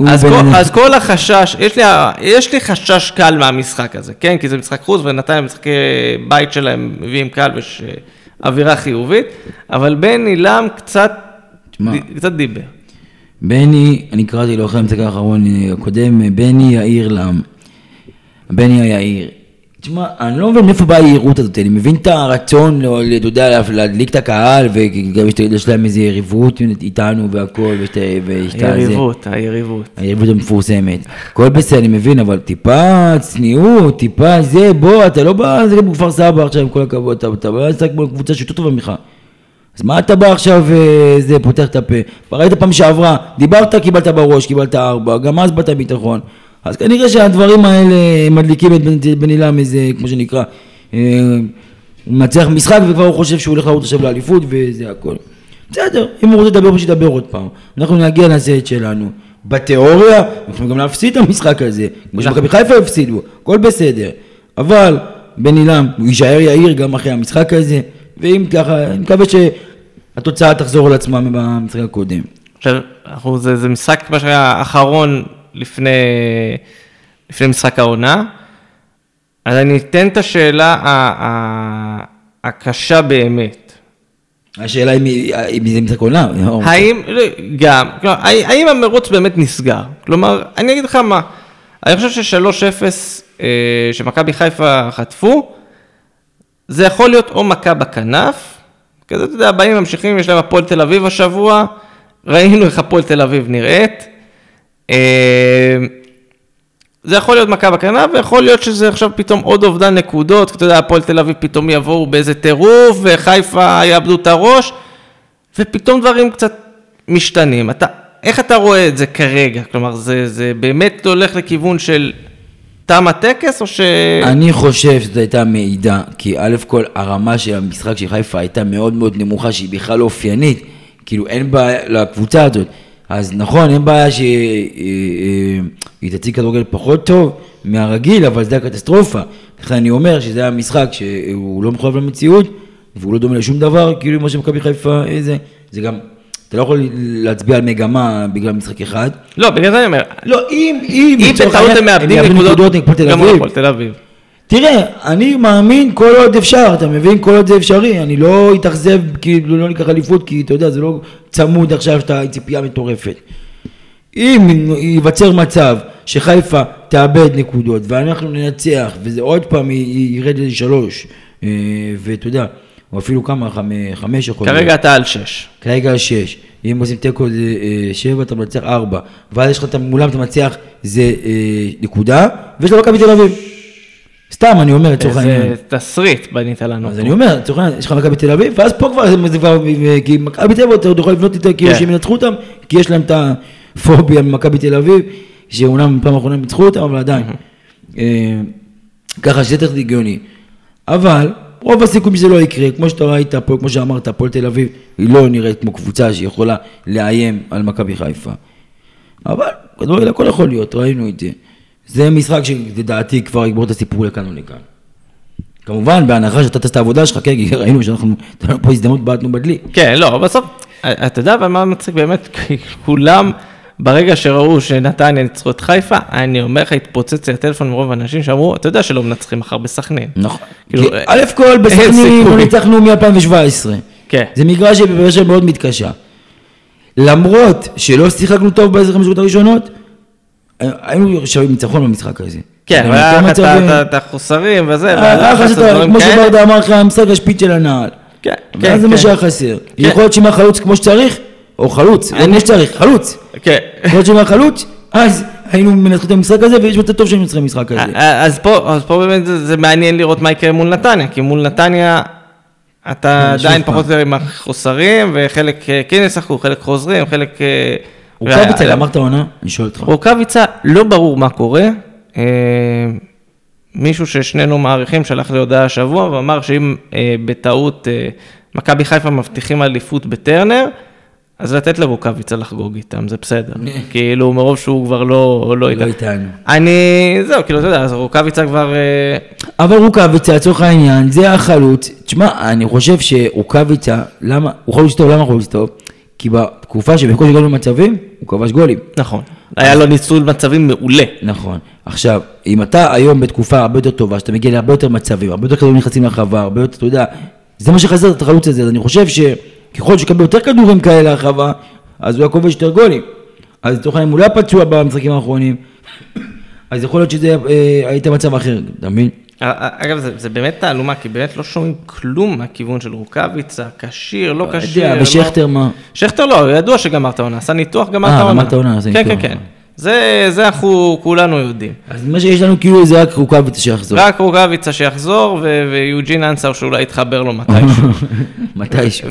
Speaker 1: אז כל. אז כל החשש, יש לי, יש לי חשש קל מהמשחק הזה, כן? כי זה משחק חוץ ונתניה משחקי בית שלהם מביאים קל ויש אה, אווירה חיובית, אבל בני לם קצת. קצת דיבר.
Speaker 2: בני, אני קראתי לו אחרי המשחק האחרון אה, הקודם, בני יאיר לם. בני היאיר. תשמע, אני לא מבין מאיפה באה היהירות הזאת, אני מבין את הרצון, אתה יודע, לה- להדליק את הקהל, וגם יש- להם איזו יריבות איתנו והכל, ויש את ה- ויש את הזה.
Speaker 1: היריבות, היריבות.
Speaker 2: היריבות המפורסמת. הכל בסדר, אני מבין, אבל טיפה צניעות, טיפה זה, בוא, אתה לא בא, זה גם בכפר סבא עכשיו, עם כל הכבוד, אתה- בא לשחק מול קבוצה שיותר טובה ממך. אז מה אתה בא עכשיו, אה, זה, פותח את הפה? ראית פעם שעברה, דיברת, קיבלת בראש, קיבלת ארבע, גם אז באת ביטחון. אז כנראה שהדברים האלה מדליקים את בן- בן אילם איזה, כמו שנקרא, אה, הוא מנצח משחק וכבר הוא חושב שהוא הולך לרוץ עכשיו לאליפות וזה הכל. בסדר, אם הוא רוצה לדבר, שידבר עוד פעם. אנחנו נגיע נעשה את שלנו. בתיאוריה, אנחנו גם להפסיד את המשחק הזה, כמו שמכבי חיפה הפסידו, הכל בסדר. אבל בן אילם, הוא יישאר יאיר גם אחרי המשחק הזה, ואם ככה, אני מקווה שהתוצאה תחזור על עצמה במשחק הקודם.
Speaker 1: עכשיו, אנחנו, זה, זה משחק, מה שהיה אחרון לפני, לפני משחק העונה. אז אני אתן את השאלה ה- ה- הקשה באמת.
Speaker 2: השאלה אם אם זה משחק עונה,
Speaker 1: האם, לא, גם, כלומר, האם המרוץ באמת נסגר? כלומר, אני אגיד לך מה, אני חושב ש-3-0 אה, שמכבי חיפה חטפו, זה יכול להיות או מכה בכנף, כזה, אתה יודע, באים ממשיכים, יש להם הפועל תל אביב השבוע, ראינו איך הפועל תל אביב נראית. אה, זה יכול להיות מכה בכנף, ויכול להיות שזה עכשיו פתאום עוד אובדן נקודות, אתה יודע, הפועל תל אביב פתאום יבואו באיזה טירוף, וחיפה יאבדו את הראש, ופתאום דברים קצת משתנים. אתה, איך אתה רואה את זה כרגע? כלומר, זה, זה באמת הולך לכיוון של תם הטקס, או ש...
Speaker 2: אני חושב שזו הייתה מעידה, כי א' כל הרמה של המשחק של חיפה הייתה מאוד מאוד נמוכה, שהיא בכלל לא אופיינית, כאילו אין בעיה לקבוצה הזאת. אז נכון, אין בעיה שהיא תציג כדורגל פחות טוב מהרגיל, אבל זה הקטסטרופה. לכן אני אומר שזה היה משחק שהוא לא מחויב למציאות, והוא לא דומה לשום דבר, כאילו מה שמכבי חיפה, איזה, זה גם, אתה לא יכול להצביע על מגמה בגלל משחק אחד.
Speaker 1: לא, בגלל זה אני אומר,
Speaker 2: לא, אם, אם,
Speaker 1: אם בטעות הם מאבדים נקודות, גם מול. הפועל תל אביב.
Speaker 2: תראה, אני מאמין כל עוד אפשר, אתה מבין? כל עוד זה אפשרי, אני לא אתאכזב, כאילו לא ניקח אליפות, כי אתה יודע, זה לא צמוד עכשיו שאתה עם ציפייה מטורפת. אם ייווצר מצב שחיפה תאבד נקודות ואנחנו ננצח, וזה עוד פעם ירד לשלוש, אה, ואתה יודע, או אפילו כמה, חמ- חמש יכול להיות.
Speaker 1: כרגע אתה על שש.
Speaker 2: כרגע על שש. אם עושים תיקו זה אה, שבע, אתה מנצח ארבע. ואז יש לך את מולם, אתה מנצח זה אה, נקודה, ויש לך מכבי תל אביב. סתם, אני אומר, לצורך העניין.
Speaker 1: איזה תסריט בנית לנו.
Speaker 2: אז. אני אומר, לצורך העניין, יש לך מכבי תל אביב, ואז פה כבר, זה- כבר, כי מכבי תל אביב, אתה עוד יכול לבנות איתה כאילו
Speaker 1: כן.
Speaker 2: שהם ינצחו אותם, כי יש להם את הפוביה ממכבי תל אביב, שאומנם פעם אחרונה הם ניצחו אותם, אבל עדיין. אה, ככה שזה יותר הגיוני. אבל, רוב הסיכויים שזה לא יקרה, כמו שאתה ראית פה, כמו שאמרת, הפועל תל אביב, היא לא נראית כמו קבוצה שיכולה לאיים על מכבי חיפה. אבל, כדורגל הכל יכול להיות, ראינו את זה. זה משחק שלדעתי כבר יגמור את הסיפור לכאן או לכאן. כמובן, בהנחה שאתה תעשה את העבודה שלך, כן, כי ראינו שאנחנו, פה הזדמנות בעטנו בדלי.
Speaker 1: כן, לא, בסוף, אתה יודע אבל מה מצחיק באמת? כולם, ברגע שראו שנתניה ניצחו את חיפה, אני אומר לך, התפוצץ לי הטלפון מרוב האנשים שאמרו, אתה יודע שלא מנצחים מחר בסכנין.
Speaker 2: נכון.
Speaker 1: כאילו,
Speaker 2: א' כל בסכנין. לא ניצחנו מ-2017.
Speaker 1: כן.
Speaker 2: זה מגרש שבבאר שבע מאוד מתקשה. למרות שלא שיחקנו טוב בעשר חמש הראשונות, היינו שווים ניצחון במשחק הזה.
Speaker 1: כן, אבל היה
Speaker 2: יותר
Speaker 1: לך את את החוסרים וזה,
Speaker 2: היה
Speaker 1: והלחץ
Speaker 2: חסר,
Speaker 1: ודברים
Speaker 2: כמו. שברדה אמר לך, המשחק השפיץ של הנעל.
Speaker 1: כן, כן,
Speaker 2: ואז זה מה
Speaker 1: כן.
Speaker 2: שהיה חסר. יכול להיות שאם היה חלוץ כמו שצריך, או חלוץ, לא כמו שצריך, חלוץ.
Speaker 1: כן.
Speaker 2: יכול להיות שאם היה חלוץ, אז היינו מנצחים את המשחק הזה, ויש מצב טוב שהיינו מנצחים במשחק הזה.
Speaker 1: אה, אז פה, אז פה באמת זה, מעניין לראות מה יקרה מול נתניה, כי מול נתניה אתה
Speaker 2: כן,
Speaker 1: עדיין. פחות או יותר עם החוסרים, וחלק אה, כן ישחקו, חלק חוזרים, חלק...
Speaker 2: רוקאביצה,
Speaker 1: וה-
Speaker 2: אמרת עונה? אני שואל אותך.
Speaker 1: רוקאביצה, לא ברור מה קורה. אה, מישהו ששנינו מעריכים שלח לי הודעה השבוע ואמר שאם אה, בטעות אה, מכבי חיפה מבטיחים אליפות בטרנר, אז לתת לרוקאביצה לחגוג איתם, זה בסדר. כאילו, מרוב שהוא כבר לא, לא
Speaker 2: לא. איתנו.
Speaker 1: אני, זהו, כאילו, אתה יודע, אז רוקאביצה כבר...
Speaker 2: אבל רוקאביצה, לצורך העניין, זה החלוץ. תשמע, אני חושב שרוקאביצה, למה, הוא חלוץ טוב, למה הוא חלוץ טוב? כי בתקופה שבקושי הגענו למצבים, הוא כבש גולים.
Speaker 1: נכון. היה לו ניצול מצבים מעולה.
Speaker 2: נכון. עכשיו, אם אתה היום בתקופה הרבה יותר טובה, שאתה מגיע להרבה יותר מצבים, הרבה יותר כדורים נכנסים לרחבה, הרבה יותר, אתה יודע, זה מה שחסר את החלוץ הזה, אז אני חושב שככל שיקבל יותר כדורים כאלה לרחבה, אז הוא היה כובש יותר גולים. אז לצורך העניין, הוא לא היה פצוע במשחקים האחרונים, אז יכול להיות שזה אה, היית מצב אחר, אתה מבין?
Speaker 1: אגב, זה, זה באמת תעלומה, כי באמת לא שומעים כלום מהכיוון של רוקאביצה, כשיר, לא כשיר.
Speaker 2: יודע,
Speaker 1: לא-
Speaker 2: ושכטר מה?
Speaker 1: שכטר לא, ידוע שגמר את העונה, עשה ניתוח, גמר
Speaker 2: אה,
Speaker 1: את העונה.
Speaker 2: גמר את העונה,
Speaker 1: כן,
Speaker 2: ניתוח.
Speaker 1: כן, כן. זה, זה אנחנו כולנו יודעים.
Speaker 2: אז מה שיש לנו כאילו זה רק רוקאביצה שיחזור.
Speaker 1: רק רוקאביצה שיחזור, ו- ויוג'ין אנסר שאולי יתחבר לו מתישהו.
Speaker 2: מתישהו.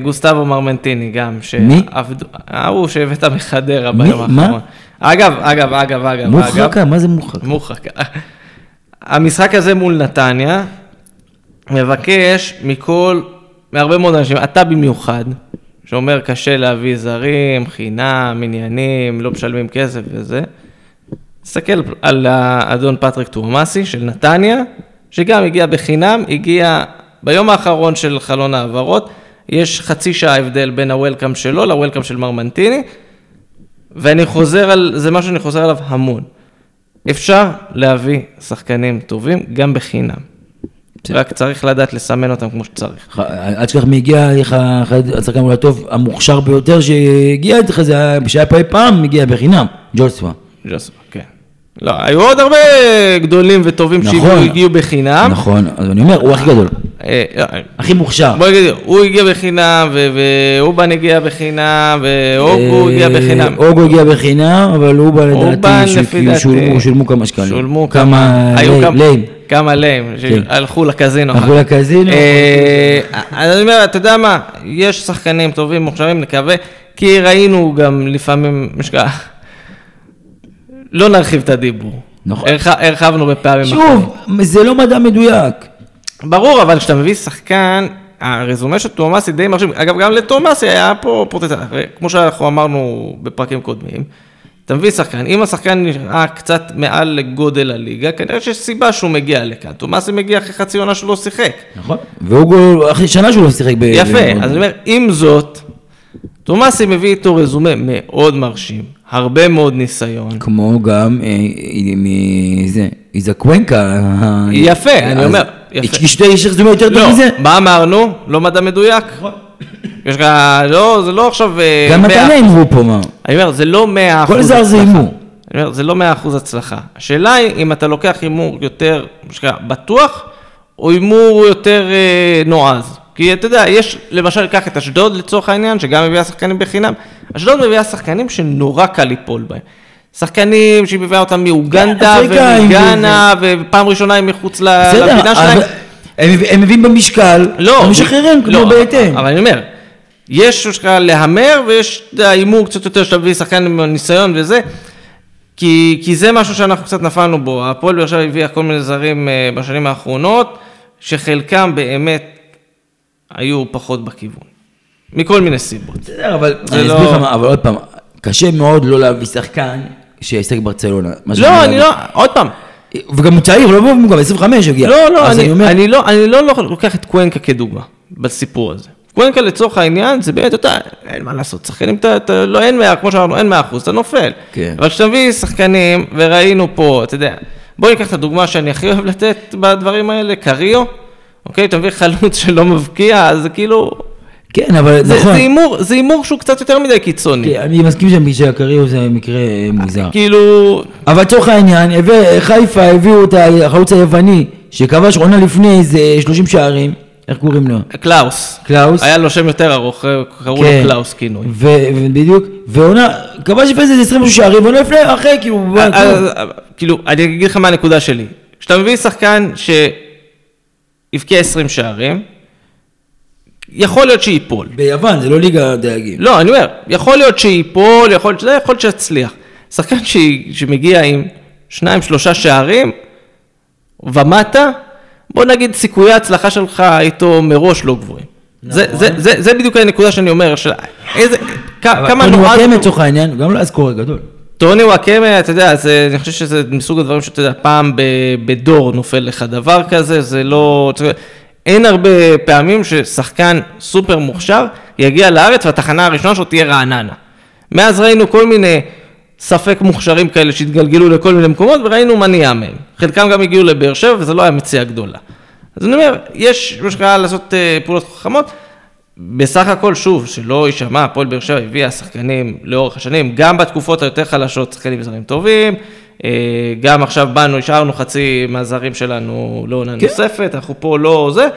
Speaker 1: וגוסטבו מרמנטיני גם,
Speaker 2: מי?
Speaker 1: ההוא שהבאת מחדרה? ביום? האחרון. אגב, אגב, אגב, אגב, אגב.
Speaker 2: מוחרקה? מה זה מוחרקה?
Speaker 1: מוחרק. המשחק הזה מול נתניה מבקש מכל, מהרבה מאוד אנשים, אתה במיוחד, שאומר קשה להביא זרים, חינם, עניינים, לא משלמים כסף וזה. תסתכל על האדון פטריק טורמאסי של נתניה, שגם הגיע בחינם, הגיע ביום האחרון של חלון העברות, יש חצי שעה הבדל בין הוולקאם שלו לוולקאם של מרמנטיני, ואני חוזר על, זה משהו שאני חוזר עליו המון. אפשר להביא שחקנים טובים גם בחינם. רק צריך לדעת לסמן אותם כמו שצריך.
Speaker 2: אל תשכח מי הגיע לך, אחד השחקן אולי הטוב, המוכשר ביותר שהגיע אצלך, זה היה, שהיה אי פעם, הגיע בחינם, ג'וסווה.
Speaker 1: ג'וסווה, כן. לא, היו עוד הרבה גדולים וטובים
Speaker 2: נכון.
Speaker 1: שהגיעו הגיעו בחינם.
Speaker 2: נכון, אז אני אומר, הוא הכי גדול, הכי מוכשר.
Speaker 1: בוא נגיד, הוא הגיע בחינם, ואובן הגיע בחינם, ואוגו הגיע
Speaker 2: אה,
Speaker 1: בחינם.
Speaker 2: אוגו הגיע בחינם, אבל אובן לדעתי, שולמו- כמה שקלים.
Speaker 1: שולמו
Speaker 2: כמה ליים,
Speaker 1: כמה-
Speaker 2: ליים. כן.
Speaker 1: שהלכו לקזינו.
Speaker 2: הלכו. לקזינו.
Speaker 1: אה, אז אני אומר, אתה יודע מה, יש שחקנים טובים, מוכשרים, נקווה, כי ראינו גם לפעמים, לא נרחיב את הדיבור.
Speaker 2: נכון.
Speaker 1: הרח- הרחבנו בפעמים
Speaker 2: שוב, זה לא מדע מדויק.
Speaker 1: ברור, אבל כשאתה מביא שחקן, הרזומה של תומאסי די מרשים. אגב, גם לתומאסי היה פה פוטנציאל. הרי כמו שאנחנו אמרנו בפרקים קודמים, אתה מביא שחקן, אם השחקן נראה קצת מעל לגודל הליגה, כנראה שיש סיבה שהוא מגיע לכאן. תומאסי מגיע אחרי חצי עונה שלא שיחק.
Speaker 2: נכון. ואוגו, אחרי שנה שהוא לא שיחק ב...
Speaker 1: יפה,
Speaker 2: ב-
Speaker 1: אז אני אומר, עם זאת, תומאסי מביא איתו רזומה מאוד מרשים, הרבה מאוד ניסיון.
Speaker 2: כמו גם, אה, מ- זה, איזקוונקה. ה-
Speaker 1: יפה, אני אומר.
Speaker 2: יש שתי יש רזומה יותר
Speaker 1: לא,
Speaker 2: טוב מזה?
Speaker 1: מה אמרנו? לא מדע מדויק? יש לך, לא, זה לא עכשיו... אה,
Speaker 2: גם
Speaker 1: מאה
Speaker 2: נתניה אמרו פה, מה?
Speaker 1: אני אומר, זה לא 100 אחוז
Speaker 2: כל זר זה הימור.
Speaker 1: אני אומר, זה לא 100 אחוז הצלחה. השאלה היא אם אתה לוקח הימור יותר, בטוח, או הימור יותר אה, נועז. כי אתה יודע, יש, למשל, קח את אשדוד לצורך העניין, שגם מביאה שחקנים בחינם. אשדוד מביאה שחקנים שנורא קל ליפול בהם. שחקנים שהיא מביאה אותם מאוגנדה
Speaker 2: אפריקאים
Speaker 1: ומגאנה, ופעם ראשונה הם מחוץ לפינה שלהם.
Speaker 2: הם מביאים במשקל,
Speaker 1: לא,
Speaker 2: הם משחררים
Speaker 1: לא,
Speaker 2: כמו בהתאם.
Speaker 1: אבל אני אומר, יש שנקרא להמר ויש הימור קצת יותר שאתה מביא שחקן עם ניסיון וזה, כי, כי זה משהו שאנחנו קצת נפלנו בו. הפועל באר שבע הביאה כל מיני זרים אה, בשנים האחרונות, שחלקם באמת היו פחות בכיוון. מכל מיני סיבות.
Speaker 2: בסדר, אבל
Speaker 1: זה
Speaker 2: אני
Speaker 1: לא-
Speaker 2: אסביר לך מה, אבל עוד פעם, קשה מאוד לא להביא שחקן שישחק ברצלונה.
Speaker 1: לא. אני לא, עוד פעם,
Speaker 2: וגם הוא צעיר, לא הוא גם 25 הגיע.
Speaker 1: לא, לא,
Speaker 2: אז
Speaker 1: אני,
Speaker 2: אומר,
Speaker 1: אני, לא, אני לא לוקח את קוונקה כדוגמה בסיפור הזה. קוונקה לצורך העניין, זה באמת, אתה אין מה לעשות, שחקנים, אתה, אתה, לא, אין מאה, כמו שאמרנו, אין מאה אחוז, אתה נופל.
Speaker 2: כן.
Speaker 1: אבל כשאתה מביא שחקנים, וראינו פה, אתה יודע, בוא ניקח את הדוגמה שאני הכי אוהב לתת בדברים האלה, קריו, אוקיי, אתה מביא חלוץ שלא מבקיע, אז כאילו,
Speaker 2: כן, אבל
Speaker 1: זה
Speaker 2: נכון.
Speaker 1: זה הימור, זה הימור שהוא קצת יותר מדי קיצוני.
Speaker 2: כן, אני מסכים שמשה קריו זה מקרה אה, מוזר.
Speaker 1: כאילו,
Speaker 2: אבל לצורך העניין, חיפה הביאו את החלוץ היווני, שכבש עונה לפני איזה 30 שערים, איך קוראים לו?
Speaker 1: קלאוס.
Speaker 2: קלאוס.
Speaker 1: היה לו שם יותר ארוך, קראו לו
Speaker 2: כן.
Speaker 1: קלאוס כינוי.
Speaker 2: ובדיוק, ועונה, כבש לפני איזה 20 שערים, ועונה לפני, אחרי, כאילו,
Speaker 1: אה. אה, כאילו, אני אגיד לך מה הנקודה שלי. כשאתה מביא שחקן שהבקיע 20 שערים, יכול להיות שייפול.
Speaker 2: ביוון, זה לא ליגה דייגים.
Speaker 1: לא, אני אומר, יכול להיות שייפול, יכול להיות שזה, יכול להיות שיצליח. שחקן ש... שמגיע עם שניים, שלושה שערים ומטה, בוא נגיד סיכויי ההצלחה שלך איתו מראש לא גבוהים. זה, זה, זה, זה בדיוק הנקודה שאני אומר, של איזה, כמה
Speaker 2: טוני
Speaker 1: נועד...
Speaker 2: וואקמה לצורך העניין, גם לא היה סקורר גדול.
Speaker 1: טוני וואקמה, אתה יודע, זה, אני חושב שזה מסוג הדברים שאתה יודע, פעם ב, בדור נופל לך דבר כזה, זה לא... אין הרבה פעמים ששחקן סופר מוכשר יגיע לארץ והתחנה הראשונה שלו תהיה רעננה. מאז ראינו כל מיני ספק מוכשרים כאלה שהתגלגלו לכל מיני מקומות וראינו מה נהיה מהם. חלקם גם הגיעו לבאר שבע וזה לא היה מציאה גדולה. אז אני אומר, יש מה שנקרא לעשות אה, פעולות חכמות. בסך הכל, שוב, שלא יישמע, הפועל באר שבע הביאה שחקנים לאורך השנים, גם בתקופות היותר חלשות, שחקנים זרים טובים, גם עכשיו באנו, השארנו חצי מהזרים שלנו לעונה
Speaker 2: כן.
Speaker 1: נוספת, אנחנו פה לא זה,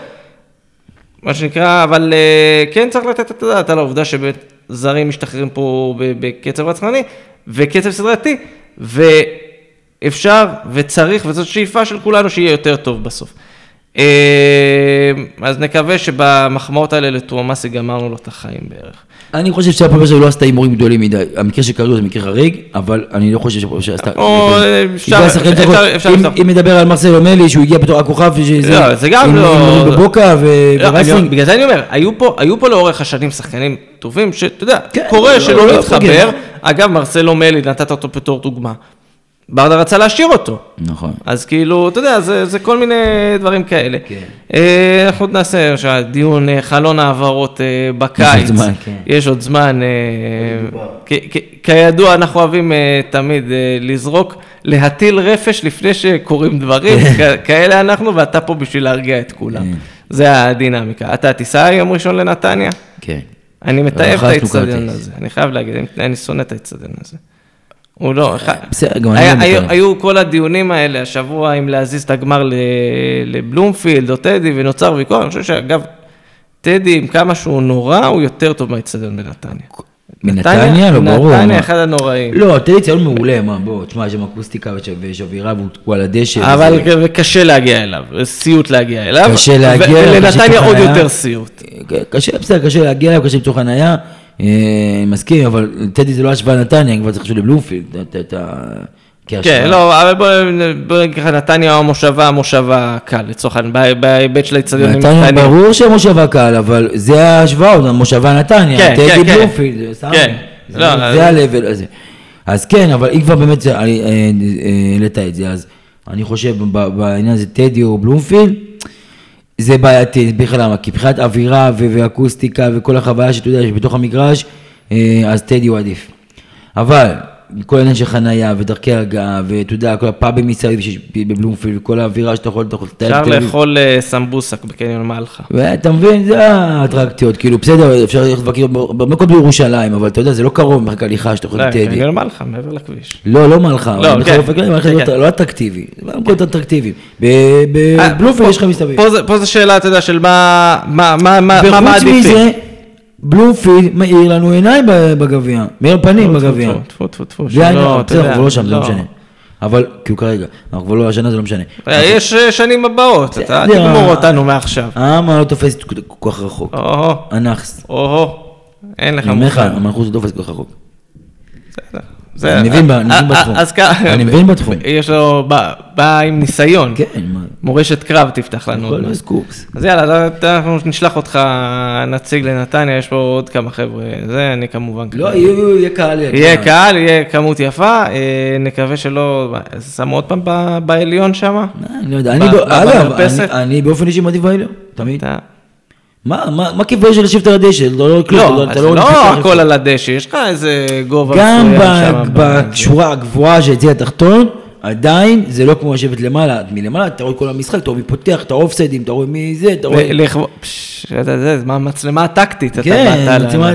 Speaker 1: מה שנקרא, אבל אה, כן צריך לתת את הדעת על העובדה שבאמת זרים משתחררים פה בקצב רצחני וקצב סדרתי, ואפשר וצריך, וזאת שאיפה של כולנו שיהיה יותר טוב בסוף. אה, אז נקווה שבמחמאות האלה לטועמאסי גמרנו לו את החיים בערך.
Speaker 2: אני חושב שבע לא עשתה הימורים גדולים מדי. המקרה של קריו זה מקרה חריג, אבל אני לא חושב שבע עשתה... צריך-
Speaker 1: אפשר
Speaker 2: אם- מדבר על מרסלו מלי, שהוא הגיע בתור הכוכב.
Speaker 1: לא, זה גם לא-
Speaker 2: בבוקה ו-
Speaker 1: לא. בגלל זה אני אומר, היו פה, לאורך השנים שחקנים טובים, שאתה יודע,
Speaker 2: כן,
Speaker 1: קורה
Speaker 2: לא,
Speaker 1: שלא
Speaker 2: לא
Speaker 1: להתחבר. אגב, מרסלו מלי, נתת אותו בתור דוגמה. ברדה רצה להשאיר אותו.
Speaker 2: נכון.
Speaker 1: אז כאילו, אתה יודע, זה, זה כל מיני דברים כאלה.
Speaker 2: כן.
Speaker 1: אה, אנחנו עוד נעשה למשל דיון אה, חלון העברות אה, בקיץ.
Speaker 2: זמן, כן.
Speaker 1: יש עוד זמן. כידוע, אנחנו אוהבים תמיד לזרוק, להטיל רפש לפני שקורים דברים. כאלה אנחנו, ואתה פה בשביל להרגיע את כולם.
Speaker 2: כן.
Speaker 1: זה הדינמיקה. אתה תיסע יום ראשון לנתניה?
Speaker 2: כן.
Speaker 1: אני מתעב את האצטדיון. הזה, אני חייב להגיד, אני שונא את האצטדיון הזה. הוא לא, היה-
Speaker 2: לא
Speaker 1: היו- כל הדיונים האלה השבוע אם להזיז את הגמר לבלומפילד או טדי, ונוצר ויכוח, אני חושב שאגב, טדי, עם כמה שהוא נורא, הוא יותר טוב מהאצטדיון בנתניה.
Speaker 2: מנתניה? לא, ברור.
Speaker 1: נתניה. אחד הנוראים.
Speaker 2: לא, לי ציון מעולה, מה, בוא, תשמע, יש שם אקוסטיקה ויש- אווירה והוא הוא על הדשא.
Speaker 1: אבל
Speaker 2: וזה-
Speaker 1: קשה להגיע אליו, סיוט להגיע אליו.
Speaker 2: קשה להגיע אליו,
Speaker 1: ולנתניה עוד. יותר סיוט.
Speaker 2: קשה, בסדר, קשה להגיע אליו, קשה למצוא חנייה, אה, מסכים, אבל טדי זה לא השוואה לנתניה, כבר צריך לשאול לבלומפילד, ה...
Speaker 1: כן, לא, אבל בוא נגיד ככה, נתניה המושבה, המושבה קל, לצורך העניין, בה- בהיבט של האיצטדיונים
Speaker 2: נתניה. ברור שהמושבה קל, אבל זה ההשוואה, המושבה נתניה,
Speaker 1: כן, כן,
Speaker 2: טדי
Speaker 1: כן.
Speaker 2: בלומפילד, זה סתם,
Speaker 1: כן.
Speaker 2: זה-
Speaker 1: לא, אז-
Speaker 2: ה-level הזה. אז כן, אבל אם כבר באמת אני, אה, אה, העלית את זה, אז אני חושב בעניין הזה טדי או בלומפילד, זה בעייתי, בכלל למה? כי מבחינת אווירה ו- ואקוסטיקה וכל החוויה שאתה יודע, שבתוך המגרש, אה, אז טדי הוא עדיף. אבל, כל העניין של חנייה ודרכי הגעה, ואתה יודע, כל הפאבים מסביב שיש בבלומפילד, וכל האווירה שאתה יכול, אתה יכול לטייל
Speaker 1: אפשר. לאכול אה, סמבוסק בקניון מלחה.
Speaker 2: ואתה מבין, זה האטרקציות, כאילו, בסדר, אפשר ללכת לבקר במקומות בירושלים, אבל אתה יודע, זה לא קרוב מרחק הליכה שאתה יכול
Speaker 1: לא,
Speaker 2: לטדי.
Speaker 1: קניון מלחה, מעבר לכביש.
Speaker 2: לא, לא מלכה,
Speaker 1: לא, כן, כן, כן.
Speaker 2: לא אטרקטיבי, זה מקומות אטרקטיביים.
Speaker 1: אה,
Speaker 2: בבלומפילד
Speaker 1: פה-
Speaker 2: יש לך מסביב.
Speaker 1: פה זה שאלה, אתה יודע, של מה מה- מה- מה- מה
Speaker 2: וחוץ
Speaker 1: מעדיפים.
Speaker 2: מזה, בלומפילד מאיר לנו עיניים בגביע, מאיר פנים בגביע.
Speaker 1: טפו, טפו, טפו, שלא, אתה יודע,
Speaker 2: אנחנו לא שם, זה לא משנה. אבל, כאילו כרגע, אנחנו כבר לא, השנה זה לא משנה.
Speaker 1: אה, יש אה, שנים הבאות, אתה. תגמור אותנו מעכשיו.
Speaker 2: העם לא תופס כל כך רחוק.
Speaker 1: או-הו,
Speaker 2: הנאחס.
Speaker 1: או-הו, אין לך
Speaker 2: אני אומר לך. המלכות לא תופס כל כך רחוק.
Speaker 1: בסדר. זה-
Speaker 2: אני מבין
Speaker 1: אה, אה,
Speaker 2: בתחום.
Speaker 1: אז ככה,
Speaker 2: אני מבין בתחום.
Speaker 1: יש לו, בא- עם ניסיון.
Speaker 2: כן,
Speaker 1: מורשת קרב תפתח לנו מעט.
Speaker 2: יש קורס.
Speaker 1: אז יאללה, אנחנו נשלח אותך נציג לנתניה, יש פה עוד כמה חבר'ה, זה אני כמובן.
Speaker 2: לא, יהיה קהל.
Speaker 1: יהיה קהל, יהיה כמות יפה, אה, נקווה שלא, שמו עוד פעם בעליון שם?
Speaker 2: אה, אני לא יודע, אגב, אני באופן אישי מעדיף בעליון, תמיד. מה, מה, מה כיף של לשבת על הדשא? לא כלום,
Speaker 1: לא,
Speaker 2: אתה לא
Speaker 1: לא
Speaker 2: מתחכם.
Speaker 1: הכל על הדשא, יש לך איזה גובה
Speaker 2: גם
Speaker 1: מסוים שם,
Speaker 2: בשורה הגבוהה של הצי התחתון, עדיין זה לא כמו לשבת למעלה, מלמעלה אתה רואה כל המשחק, אתה רואה מי פותח, אתה רואה אופסיידים, אתה רואה מי זה, אתה רואה...
Speaker 1: לכבוד- זה, מצלמה טקטית, אתה
Speaker 2: כן,
Speaker 1: באת ל-
Speaker 2: מצלמה,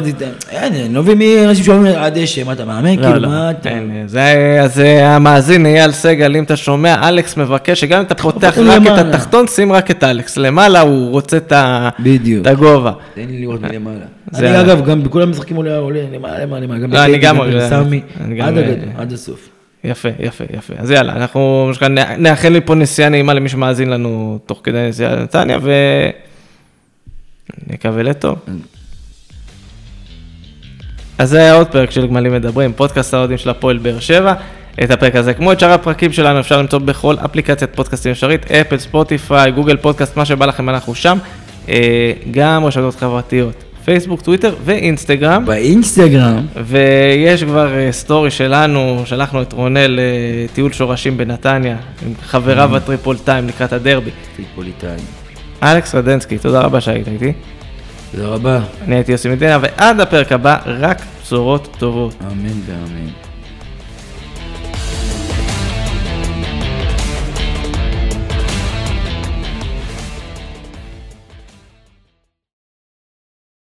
Speaker 2: אין, אני לא מבין מי אנשים שאומרים עד דשא, מה אתה מאמן,
Speaker 1: לא,
Speaker 2: כאילו,
Speaker 1: לא,
Speaker 2: מה אתה...
Speaker 1: אז אה, המאזין אייל סגל, אם אתה שומע, אלכס מבקש שגם אם אתה פותח רק את. התחתון, שים רק את אלכס. למעלה הוא רוצה את הגובה.
Speaker 2: תן לי לראות מלמעלה. אני אגב, גם בכל המשחקים עולה, עולה למעלה, למעלה, גם
Speaker 1: לא,
Speaker 2: בסמי, עד הסוף.
Speaker 1: יפה, יפה, יפה. אז יאללה, אנחנו נ- נאחל מפה נסיעה נעימה למי שמאזין לנו תוך כדי נסיעה לנתניה, ו... נקווה לטוב. אז זה היה עוד פרק של גמלים מדברים, פודקאסט האוהדים של הפועל באר שבע. את הפרק הזה, כמו את שאר הפרקים שלנו, אפשר למצוא בכל אפליקציית פודקאסטים אפשרית, אפל, ספוטיפיי, גוגל פודקאסט, מה שבא לכם, אנחנו שם. אה, גם רשתות חברתיות, פייסבוק, טוויטר ואינסטגרם.
Speaker 2: באינסטגרם,
Speaker 1: ויש כבר אה, סטורי שלנו, שלחנו את רונל לטיול שורשים בנתניה, עם חבריו הטריפוליטאים לקראת הדרבי.
Speaker 2: טריפוליטאי.
Speaker 1: אלכס רדנסקי, תודה רבה שהיית איתי.
Speaker 2: תודה רבה.
Speaker 1: אני הייתי יוסי מדינה, ועד הפרק הבא, רק בשורות טובות.
Speaker 2: אמן ואמן.